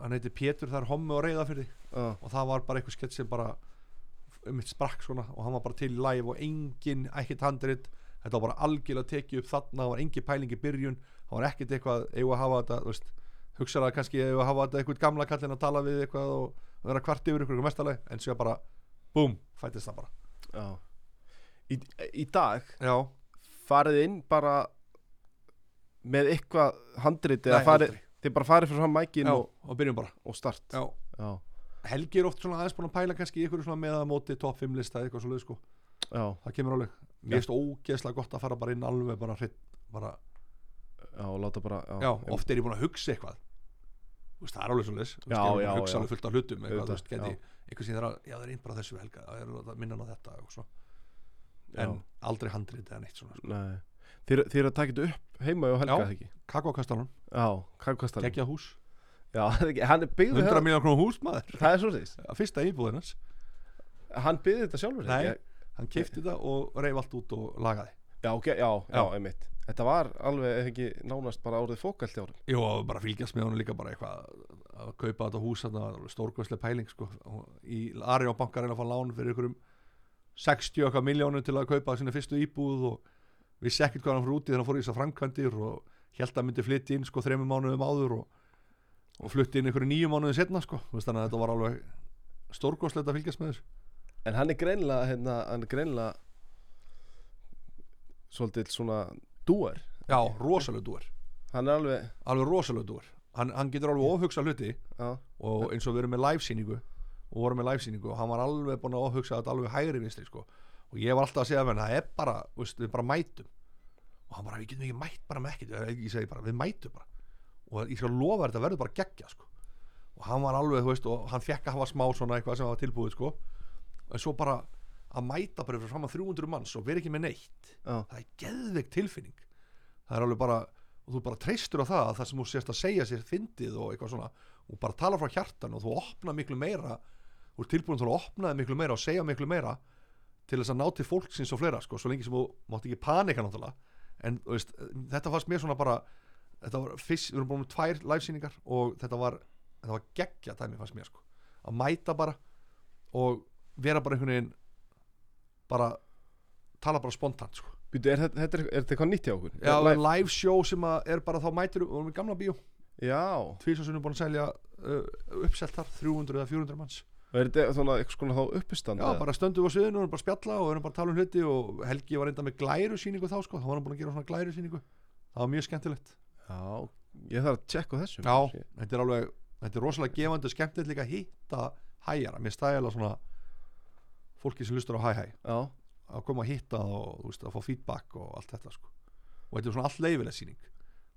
hann heiti Pétur það er hommi og reyða fyrir já, og það var bara eitthvað skets sem bara um mitt sprakk svona og hann var bara til í live og engin, ekkert handrit þetta var bara algjörlega tekið upp þarna það var engin pæling í byrjun það var ekkert eitthvað, eigum að hafa þetta þú veist, hugsaði að kannski eigum að hafa þetta eitthvað gamla kallin að tala við eitthvað og vera kvart yfir ykkur mestaleg en svo bara, búm, fættist það bara. Já. Í, í dag já, farið inn bara með eitthvað handrit eða farið, þið bara farið fyrir fram mækin já, og, og byrjum bara. og start. Já. já, Helgi er oft svona aðeins búin að pæla kannski ykkur með að móti top 5 lista eitthvað svo sko. já, það kemur alveg, mér finnst ógeðslega gott að fara bara inn alveg bara hreitt bara, já, bara já, oft er ég búin að hugsa eitthvað það er alveg svo leys Já, já, hugsa já. alveg fullt af hlutum eitthvað, já. sem það er að, já einn bara þessu helga það er að minna hann á þetta og svo. Já, en aldrei handrið eða neitt svona sko. nei. Þið, eru að taka þetta upp heima og helga Já. ekki? já, hvað kostar geggjað hús. Já, [laughs] hann er byggði 100 það miljón krónu hús maður. Það er svo Að fyrsta íbúðinans, hann byggði þetta sjálfur Nei. hann keipti þetta og reyf allt út og lagaði já, ok, já, já, einmitt. Þetta var alveg ef ekki nánast bara árið fókalt í árum Jú, og bara fylgjast með honum líka bara eitthvað að kaupa þetta hús þarna, stórkvæslega pæling sko. Í Arjón bankar reyna að fá lán fyrir ykkurum 60 okkar miljónum til að kaupa sína fyrstu íbúð og vissi ekkert hvað hann fór úti þegar hann fór í þessar framkvæmdir og held að myndi flytti inn sko þreymum mánuðum áður og, og flutti inn ykkur nýju mánuðum setna sko, þannig að þetta var alveg stórkvæslega að fylgjast með þessu. En hann er greinlega hérna, hann er greinlega svolítið svona dúar Já, rosalega dúar, hann er alveg alveg rosalega dúar hann, hann getur alveg ofhugsa hluti já, og eins og við erum með livesýningu og vorum með livesýningu og hann var alveg búin að ofhugsa þetta alveg hægri vinstri sko. og ég var alltaf að segja að það er bara, veist, við bara mætum. Og hann bara, við getum ekki mætt bara með ekkert. Ég segi bara, við mætum bara. Og ég skal lofa þetta verður bara geggja sko. og hann var alveg, þú veist, og hann fekk að hafa smá svona eitthvað sem var tilbúið sko. en svo bara að mæta bara fyrir fram að 300 manns og vera ekki með neitt. Já, það er geðveik tilfinning. Það er alveg bara og þú bara treystur á það að það sem þú sérst að segja sér fyndið og eitthvað svona og bara tala frá hjartan og þú opna miklu meira þú er tilbúin til að opna þig miklu meira og segja miklu meira til þess að ná til fólksins og fleira sko, svo lengi sem þú mátt ekki panika náttúrulega. En veist, þetta fannst mér svona bara þetta var fyrst, við erum búin með tvær livesýningar og þetta var, þetta var geggja dæmi fannst mér sko, að mæta bara og vera bara einhvern veginn bara tala bara spontant sko. Býtu, er, þetta- er, er eitthvað nýtt hjá okkur? Já, Er live, show sem er bara þá mætir við í gamla bíó, já, tvísasunum búin að selja uh, uppselt þar, 300 eða 400 manns. Og er þetta svona eitthvað svona þá uppistand Já, bara stöndum við á sviðinu og erum bara spjalla og erum bara að tala um hluti og Helgi var reynda með glæru síningu þá sko, þá var hann búin að gera svona glæru síningu það var mjög skemmtilegt. Já, ég þarf að tjekka á þessu. Já, þetta er alveg, þetta er rosalega gefandi skemmtilegt líka að hitta hæjara, mér stæla svona fólki sem lustur á hæ hæ já, að koma að hitta það og veist, að fá feedback og allt þetta sko. Og þetta er svona allt leifileg síning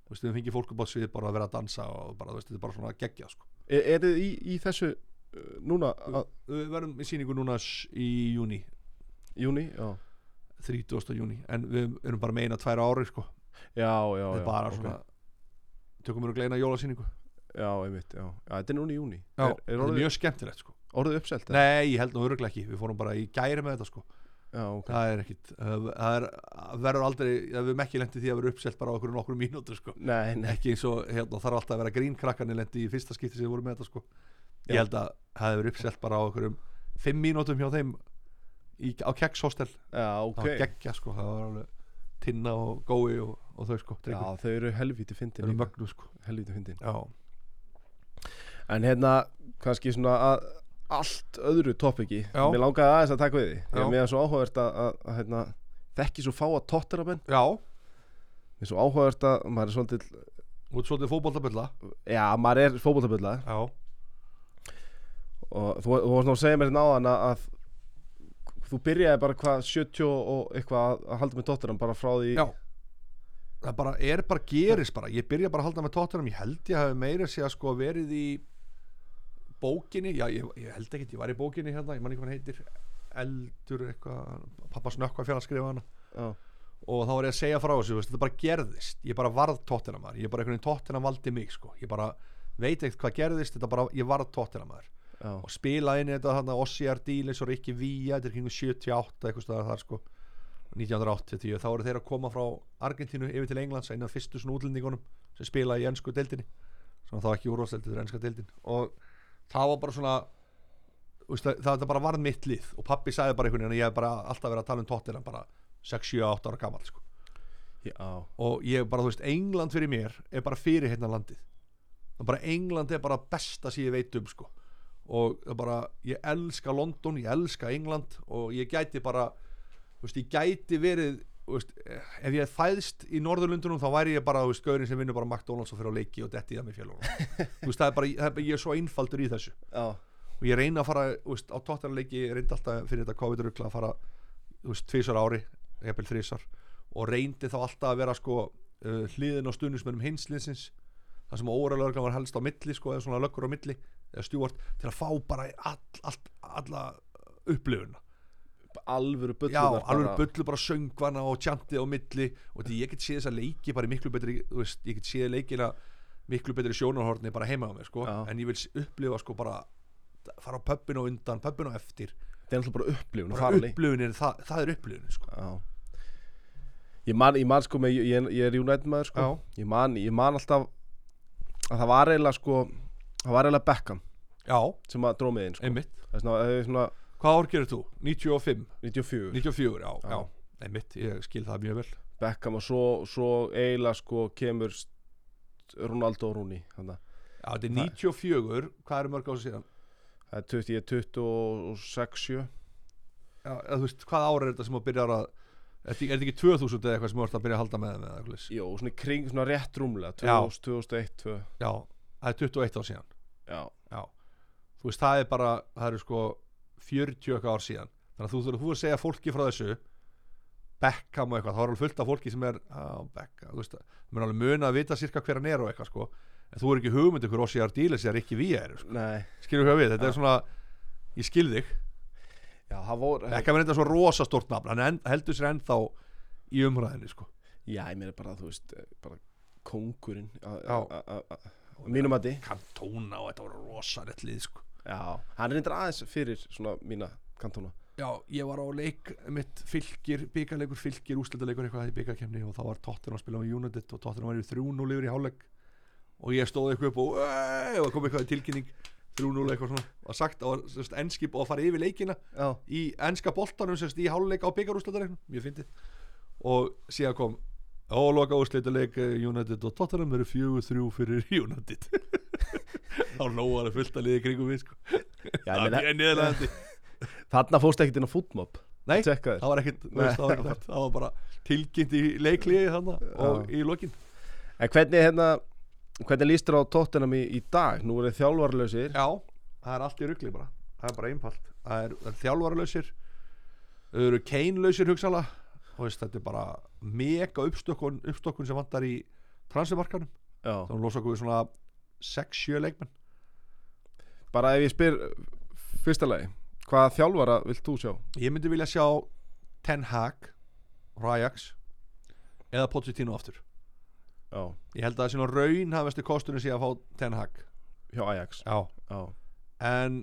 þú veist, við fengið fólk upp á svið bara að vera að dansa og bara, veist, þetta er bara svona geggjað sko. Er, er þið í, í þessu uh, núna að, Við verðum í síningu núna í júni júni, já. 30. júni, en við erum bara meina tvær ári sko, já, já, já, bara ok. svona tökum við að gleina jólasýningu. Já, einmitt, já, já, þetta er núna í júni Já, er, er þetta er mjög skemmtilegt sko orðið uppselt? Nei, ég held nú öruglega ekki, við fórum bara í gæri með þetta sko. Já, ok, það er ekkit, það er verður aldrei, við erum ekki lendi því að vera uppselt bara okkur nokkur mínútur sko. Nei, nei. Ekki eins og hérna, þarf alltaf að vera grínkrakkarnir lendi í fyrsta skipti sem við vorum með þetta sko. Já. ég held að það hefur verið uppselt bara okkur um fimm mínútum hjá þeim í, á kekshostel, já, það ok, var geggja sko. Það var alveg tinna og gói og, og þau sko, já, þau eru helvíti þau fyndin eru líka. mögnu sko. Helvíti fyndin. Já, en hérna, kannski svona að allt öðru topiki Já. mér langaði aðeins að taka við því að mér er svo áhugavert að, að, að hérna, þekki svo fáa tóttiramenn já, mér er svo áhugavert að maður er svolítið út svolítið fótboltabölla já, maður er fótboltabölla já, og þú, þú varst nú að segja mér hérna áðan að, að þú byrjaði bara hvað 70 og eitthvað að, halda með tóttirann bara frá því já. Það bara er bara gerist bara. Ég byrja bara að halda með tóttunum ég held ég hafi meira sé að sko verið í bókinni, já ég, ég held ekki ég var í bókinni hérna, ég man ekki hvað hann heitir eldur eitthvað, pappa snökkva fyrir að skrifa hana. Já, og þá var ég að segja frá þessu, þetta bara gerðist. Ég bara varð tóttina maður, ég bara einhvern veginn tóttina valdi mig sko, ég bara veit ekkert hvað gerðist þetta bara, ég varð tóttina maður já, og spila inn þetta þarna Ossiar Dílis og Rikki Vía þetta er kringu 78 eitthvað staðar þar sko 1980 þá eru þeir að koma frá Argentínu yfir til Englands einu af fyrstu svona útlendingunum sem spila í ennsku deildinni. Sem þá ekki úrvarsdeildin þetta er ennska deildin. Og það var bara svona veist, það, það bara varð mitt lið og pappi sagði bara einhvern veginn að ég hef bara alltaf verið að tala um tóttina bara 6, 7, 8 ára gammal sko. og ég bara þú veist England fyrir mér er bara fyrir hérna landið. Bara England er bara besta sem ég veit um sko. Og bara ég elska London, ég elska England og ég gæti bara þú veist, ég gæti verið veist, ef ég fæðst í Norðurlundunum þá væri ég bara, þú veist, gaurin sem vinnur bara McDonalds og fyrir á leiki og detti í það með fjölunum [laughs] þú veist, það er bara, það er bara, ég er svo einfaldur í þessu. Já, og ég reyna að fara, þú veist, á tóttarleiki ég reyndi alltaf fyrir þetta COVID-rugla að fara þú veist, tvisar ári, jafnvel þrísar og reyndi þá alltaf að vera sko uh, hliðin á stuðnismennum hinsliðsins það sem óralega var helst á milli sko, eða svona löggur á milli eða stjúart til að fá bara all, all, alla upplifuna alvöru bullu já, alveg bullu bara söngvana og tjantið á milli. Og því ég get séð þessa leiki bara miklu betri, þú veist, ég get séð leikina miklu betri sjónarhorni bara heima á mér sko, Já. en ég vil upplifa sko bara fara á pöppin og undan, pöppin og eftir. Það er alltaf bara upplifun bara upplifunin, það, það er upplifunin sko. ég man, ég man sko með, ég, ég er United maður sko. Ég man, ég man alltaf að það var eiginlega sko það var eiginlega Beckham já, sem að inn sko. Einmitt. Er það er svona hvað ár gerir þú? 95, 94 94, já, Já. já. einmitt, ég skil það mjög vel Beckham og svo, svo eiginlega sko kemur Ronaldo og að já, þetta er 94, hvað eru mörg ásið síðan? það er 20, ég er 26 7 Já, þú veist, hvað ár er þetta sem að er þetta er þetta ekki 2000 eða eitthvað sem þú ert að byrja að halda með leys? Jó, svona kring, svona rétt rúmlega Já. 2000, 2001, 2 já, það er 21 ár síðan Já, já, þú veist, það er bara það eru sko 40 eitthvað ár síðan. Þannig að þú þurfur þú að segja fólki frá þessu Beckham og eitthvað, þá er alveg fullt af fólki sem er á Beckham, þú veist, það mér alveg muna að vita sirka hver hann er og eitthvað sko. En þú er ekki hugmynd ykkur Ossi Ardíles eða Rikki Vía er sko. nei. Skilur hvað við, þetta Já. er svona ég skil þig, ekki að vera þetta svo rosa stórt nafn hann en, heldur sér ennþá í umræðinni sko. Já, ég meina bara, þú veist, eh, bara á mínum mati. Kantóna og þetta voru rosa rétt lið sko Já, hann reyndir aðeins fyrir svona mína kantóna Já, ég var á leik mitt fylgir, byggarleikur fylgir, úslitaleikur eitthvað í byggarkemni og þá var Tottenham að spila með United og Tottenham var í 3-0 yfir í hálfleik. Og ég stóð eitthvað upp og og kom eitthvað tilkynning 3-0 eitthvað svona. Og sagt að enskip og að fara yfir leikina Já, í enska boltanum sérst, í hálfleik á byggarúslitaleiknum, mjög fyndið. Og síðan kom óloka úrslitaleik eh, United og Tottenham eru fjögur þrjú fyrir [laughs] United. Þá fullt að liði kringum við sko. Það er niðurlegandi [laughs] þarna fórst ekkert inn á fútmob Nei, það. var ekkert það, var ekkert, það var bara tilkynnt í leikliði og í lokin. En hvernig hérna Hvernig lístur á tóttunum í, í dag? Nú eru þjálfarlausir. Já, það er allt í rugli bara. Það er bara einfalt. Það er, það er þjálfaralausir þau eru keinlausir hugsanlega. og veist, þetta er bara mega uppstokkun, uppstokkun sem vantar í transfermarkanum Já, þannig að losa okkur við svona 6-7 leikmenn. Bara ef ég spyr Fyrsta lagi Hvaða þjálfara vilt þú sjá? ég myndi vilja sjá Ten Hag og Ajax eða Pochettino aftur. Já, ég held að það sé nú raun hafðastu kostunum sé að fá Ten Hag. Hjá Ajax. Já. Já, en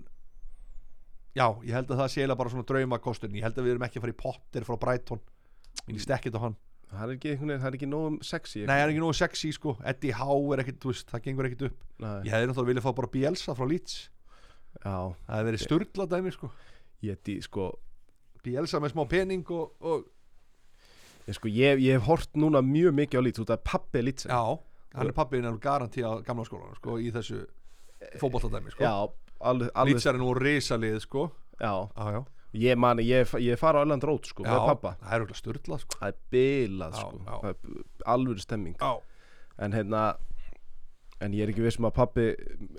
já, ég held að það sé bara svona draumakostun ég held að við erum ekki að fara í Potter frá Brighton ég líst ekkert á hann það er ekki, það er ekki nógum sexy nei, hann er ekki nógu sexy sko. Eddie Howe er ekkert, veist, það gengur ekkert upp. Nei. ég hefði náttúrulega viljað fá bara Bielsa frá Leeds. Já, það hefði verið sturla dæmi sko. Ég, dý, sko, Bielsa með smá pening og, og ég, sko ég, ég hef hort núna mjög mikið á lít það er pappi lít já, hann er pappiðin alveg garanti á gamla skólanum sko í þessu fótboltadæmi sko. Já, alveg, alveg Leeds er nú risalið sko. Já, já, já, ég mani, ég, ég fara á Erland Rót sko, já með pappa það er okkur sturla sko. Það er bilað sko. já. Það er alvöru stemming. Já, En hérna En ég er ekki viss um að pappi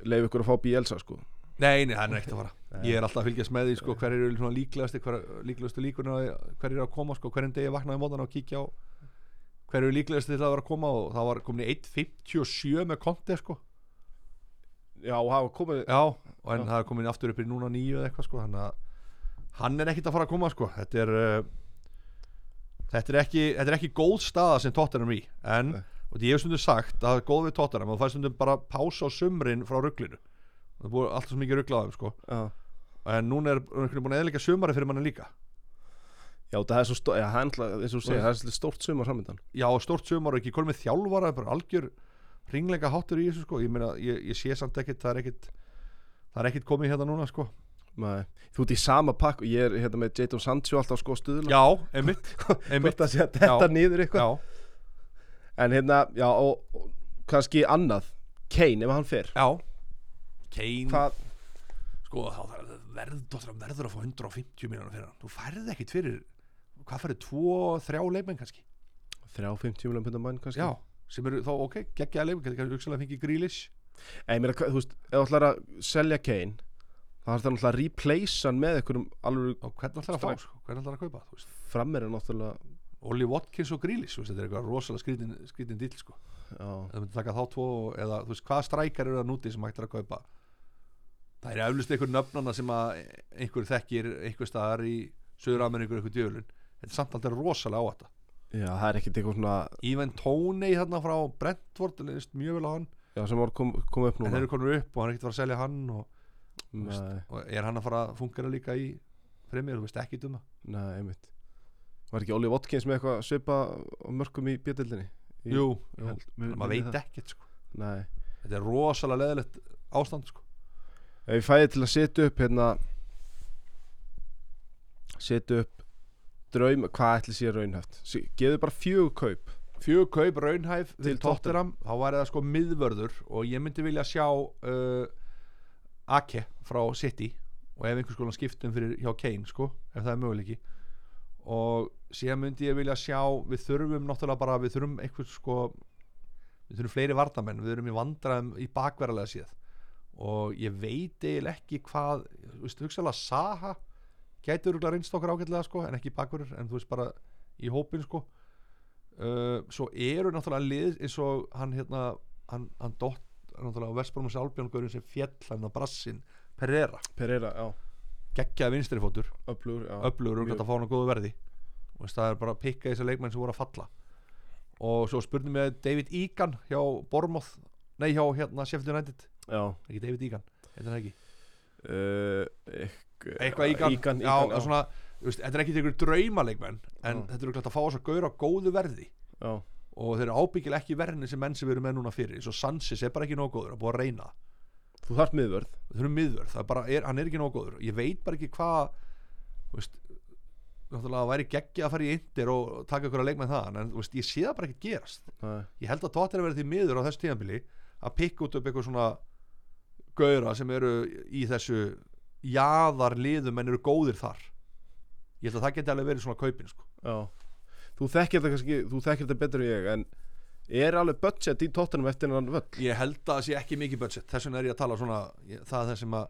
leif ykkur að fá Bielsa sko. Nei, nei, hann er ekkert að fara. Ég er alltaf að fylgjast með því sko, hver eru svona líklegastu hver, líklegastu líkuna hver eru að koma sko, hverjum degi vaknaði mótan og kíkja á hver eru líklegastu til að vera að koma og það var komin í 1.57 með konti sko. Já, hafa komið Já, og en Já. það er komin aftur upp í núna nýju eða eitthvað sko þannig að hann er ekkert að fara að koma sko. Þetta er uh, þetta er ekki, þetta er ekki góð staða sem Tottenham er í. En, Nei. og ég hef stundum sagt að það er góð við Tottenham og það er stundum bara pása á sumrin frá rugglinu það búið alltaf svo mikið rugglaðum sko. Já, en núna er einhvern veginn búin að eðlika sumari fyrir manni líka. Já það er svo stórt, það er er svolítið stórt sumar framöndan já, stórt sumar og ekki komið þjálfara bara algjör ringleika háttur í þessu sko. Ég meina, ég, ég sé samt ekkit það er ekkit það er ekkit komið hérna núna sko Nei, þú ert í sama pakk og ég er hérna með Jadon Sancho alltaf sko stuðla já, einmitt, [laughs] einmitt. að þetta Já. niður eitthvað. já, En hérna, já, og, og kannski annað. Kane, ef hann fer. Já. Kane, Hvað, sko þá verður, verður, verður að fá 150 miljonar fyrir hann. Þú færði ekkit fyrir hvað færði, tvo, þrjá leikmenn kannski? 350 miljonar mann kannski. Já, sem eru þá ok, geggjaða leikmenn kannski hugsalega fengið grílis Nei, mér, þú veist, ef þú ætlar að selja Kane er það náttúrulega að replace hann með einhverjum alveg og hvernig ætlar að fá, sko, hvernig ætlar að kaupa þú veist? Frammeir en náttúrulega Oli Watkins og veist, þetta er eitthvað rosalega skrítin, skrítin dýl sko. Það myndi taka þá tvo eða þú veist, hvaða strækar eru það núti sem hægt er að kaupa? Það er eflust einhver nöfnana sem að einhver þekkir einhver staðar í Söður-Ameríkur einhver djölun, þetta er samt alltaf rosalega á þetta. Já, það er ekkert eitthvað svona Even Toney þarna frá Brentford mjög vel á hann, Já, sem kom, kom upp en núna. þeir eru konur upp og hann er ekkert að fara að selja hann og, og er hann að fara að fungera líka í fremjör, þú veist ekki um það. Nei, einmitt. Var ekki Oli Watkins með eitthvað svipa á mörgum í bjöldildinni? Jú, ég maður veit það. ekkert sko. Nei. Þetta er rosalega leðilegt ástand sko. Ef ég fæði til að setja upp hérna setja upp draum, hvað ætli sé raunhæft? Se- gefðu bara fjögur kaup. Fjög kaup raunhæf til Til Tottenham. Þá væri það sko miðvörður og ég myndi vilja sjá uh, Ake frá City og ef einhvers konar skiptum fyrir hjá Kane sko, ef það er möguleiki. Og síðan myndi ég vilja sjá við þurfum náttúrulega bara við þurfum einhvers sko við þurfum fleiri vardamenn, við þurfum í vandræðum í bakverðarlega síð og ég veit eiginlega ekki hvað þú veist, hugsaðlega Saha gæti örgulega reynst okkar ágætlega sko, en ekki bakverður en þú veist bara í hópin sko. Uh, svo eru náttúrulega lið eins og hann hérna hann, hann dott náttúrulega Vestbrómus Albjörngurinn sem fjall hann að brassin Pereira, Pereira, já, geggjaði vinstri fótur. Öflugur já. öflugur og að fá hann á góðu verði. Og veist, það er bara að pikka þessar leikmenn sem voru að falla. Og svo spurning með David Egan hjá Bormoth nei hjá hérna Sheffield United. Já, ekki David Egan, heitir hann ekki. Uh, eitthvað Egan, Ígan, já, Ígan, svona, þú veist, þetta er ekki einhver draumaleikmenn en Já. þetta er glætt að fá þess að gauðra á góðu verði. Já, og þeir eru ábyggilega ekki verðinni sem menn sem við erum með núna fyrir. Og Sanchez er bara ekki nóg góður að búa að reyna. Þú þarf miðvörð. Við þurfum miðvörð, það er bara, er, hann er ekki nóg góður. Ég veit bara ekki hvað þú náttúrulega það væri geggi að fara í indir og taka ykkur að leik með það en þú veist, ég sé það bara ekki gerast. Nei, ég held að Tottenham verði því miður á þessu tíðanbili að pikka út upp eitthvað svona gauðra sem eru í þessu jaðar liðum en eru góðir þar. Ég held að það geti alveg verið svona kaupin sko. Þú þekkir þetta kannski, þú þekkir þetta betur en ég en er alveg budget í tóttunum eftir hann völl? Ég held að það sé ekki mikið budget. Þess vegna er ég að tala svona ég, það er það sem að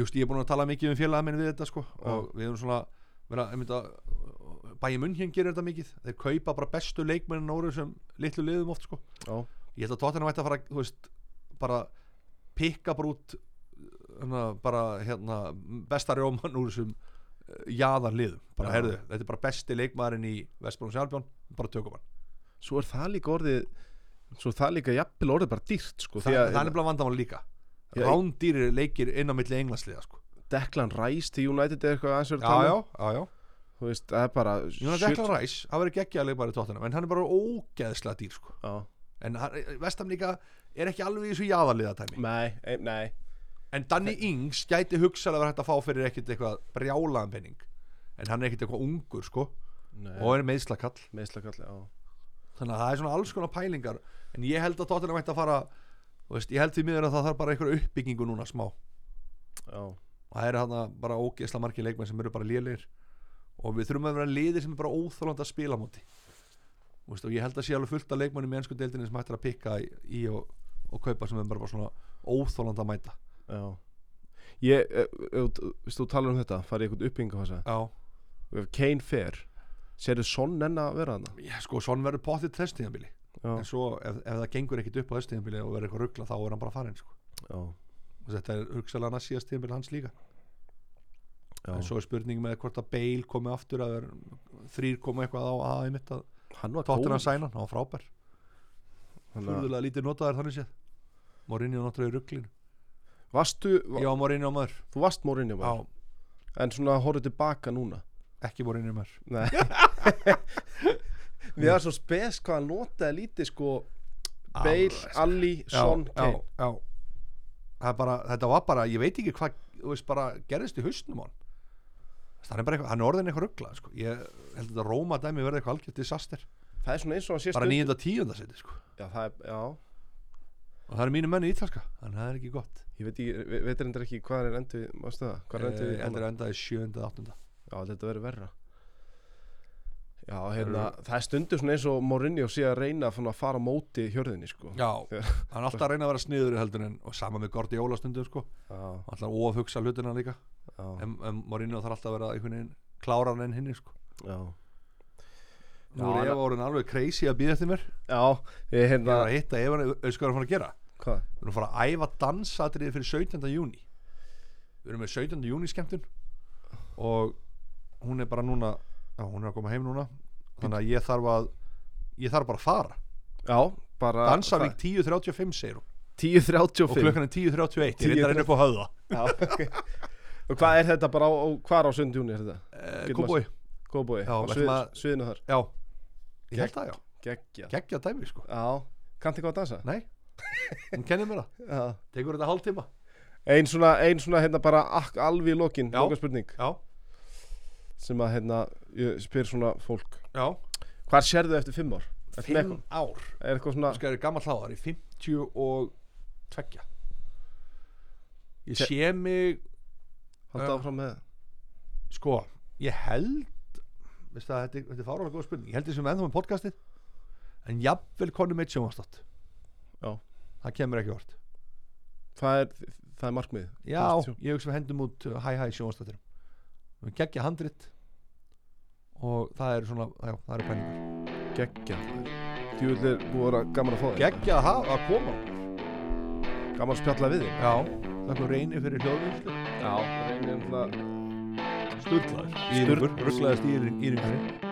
just, ég er búin að tala mikið um félaga minn við þetta sko og við erum svona vera, bæja munn hér gerir þetta mikið. Þeir kaupa bara bestu leikmennin úr þessum litlu liðum oft sko. Já, ég held að Tottenham ætti að fara þú veist, bara pikka bara út hérna, bara hérna besta rjóman úr þessum uh, jaðar liðum bara Já. heyrðu, þetta er bara besti leikmaðurinn í Vestbrún Sjálfjón, bara tökum hann svo er það líka orðið svo er það líka jafnvel orðið bara dýrt sko, Þa, það að er nefnilega vandamál líka Já, rándýri leikir inn á milli englandsliða sko. Declan Rice til United er eitthvað aðeins verið að já, tala já, um. þú veist, það er bara Declan Rice, það verður geggjaða leikmaður í tóttunum en hann er bara ógeðslega dýr sko. En Vestam líka er ekki alveg í þessu jaðarliða tæmi nei, ei, nei en Danny Ings gæti hugsalega verið hægt að fá fyrir ekkit eitthvað brjálaðan penning en hann er ekkit eitthvað ungur sko. Nei, og er meðslakall meðslakall, já. Þannig að það er svona alls konar pælingar. En ég held að tóttunum ætti að fara veist, ég held því miður að það þarf bara einhver uppbyggingu núna smá. Já, og það er hann bara ógeðsla margir leikmenn sem eru bara lélir og við þurfum að vera liðir sem er bara óþólandi að spila veist, og ég held að sé alveg fullt af leikmennum í ennsku deildinni sem hættir að pikka í, í og, og kaupa sem er bara, svona óþólandi að mæta já. Ég, ef, ef, ef þú talar um þetta farið í eitthvað uppbyggingu já, ef Kane fer serðu Son enn að vera þarna? Já sko, svon verður potið þess tíðanbili já, en svo ef, ef það gengur ekkit upp á þess tíðanbili og verður eitthvað ruggla þá er hann bara farin sko. já, og þetta er hugsalega næst síðast tíðanbili hans líka. Já. en svo er spurning með hvort að Bale komi aftur að þrýr komi eitthvað á að einmitt að hann góður. hann sæna, hann var frábær. Að furðulega lítið notaðar þannig séð. Morinni og náttúrulega í rugglinu Ég var Mourinho maður. Þú varst Mourinho Já, maður En svona horfðu tilbaka núna? Ekki Mourinho maður. Nei. [laughs] Við erum svo spes hvað hann notaði lítið sko Bale, Alveg, Ali, Son, já, Kane já. Það er bara, þetta var bara, ég veit ekki hvað bara gerðist í hausnum hann. Það er bara eitthvað, hann er orðin eitthvað ruggla sko. Ég held að Róma dæmi verði eitthvað algjört disaster. Það er svona eins og hann sé Bara stund- nýjönda tíunda seti sko. Já, það er, já Og það er mínu menni ítalska Þannig að það er ekki gott Ég veit, ekki, ve- veit reyndar ekki hvað er það? Hvað er Eh, við Endur endaði sjöunda, áttunda Já, þetta verður verra Já, hérna, það er stundur svona eins og Mourinho sé að reyna að fara móti hjörðinni, sko Já, hann er alltaf að reyna að vera sniður í heldur en og sama með Gordi Jólastundum sko Já, alltaf ofhugsa hlutina líka já, en, en Mourinho þarf alltaf að vera einhvern veginn kláran enn hinni sko já Nú er hann- Eva orðin alveg crazy að býða eftir mér Já, ég Ég hérna að hitta auðvitað hvað er að fara að gera Hvað? Við erum að fara að æfa dansatriði fyrir 17. júni Við erum með 17. júni skemmtun. Og hún er bara núna já, hún er að koma heim núna. Þannig að ég þarf að ég þarf bara að fara. Já, bara Dansavík 10.35 segir hún. 10.35 og klukkan er 10.31 ég 10:35. er þetta upp á höfða. Já, ok. Og hvað er þetta bara á, á hvar á sundjúni er þetta? eh, Kóboi, Já, á við svið, sviðinu þar. Já. Ég held það já, Geggja geggja dæmi sko. Já, kannti hvað að dansa? nei, hún kennir mér það Já tekur þetta hálftíma Ein svona, ein svona hérna bara ak, alveg í lokin, Já. loka spurning já, sem að hérna, ég spyr svona fólk já, Hvað sérðu eftir fimm ár? Með fimm eitthvað? ár Er eitthvað svona það er gammal hláðar í 50 og tveggja ég sé mig Halda Já. áfram með sko, ég held veistu það, þetta, þetta er fárálega góð spurning ég held þessum ennþá með podcastið en jafnvel konum eitt sjónvastátt. Það kemur ekki vort Það er, það er markmið já, ég hugsa við hendum út uh, hæ hæ sjónvastáttirum við geggja handrit og það er svona, já, það eru pælingar. Geggja Djúvill er búið að vera gaman að fá þig. Geggja að koma. Gaman að spjalla við þig. Já, það er reyni fyrir hljóðvinnslu Já, reynir um það. Sturglaður, Sturl- rugglaðist í íringunni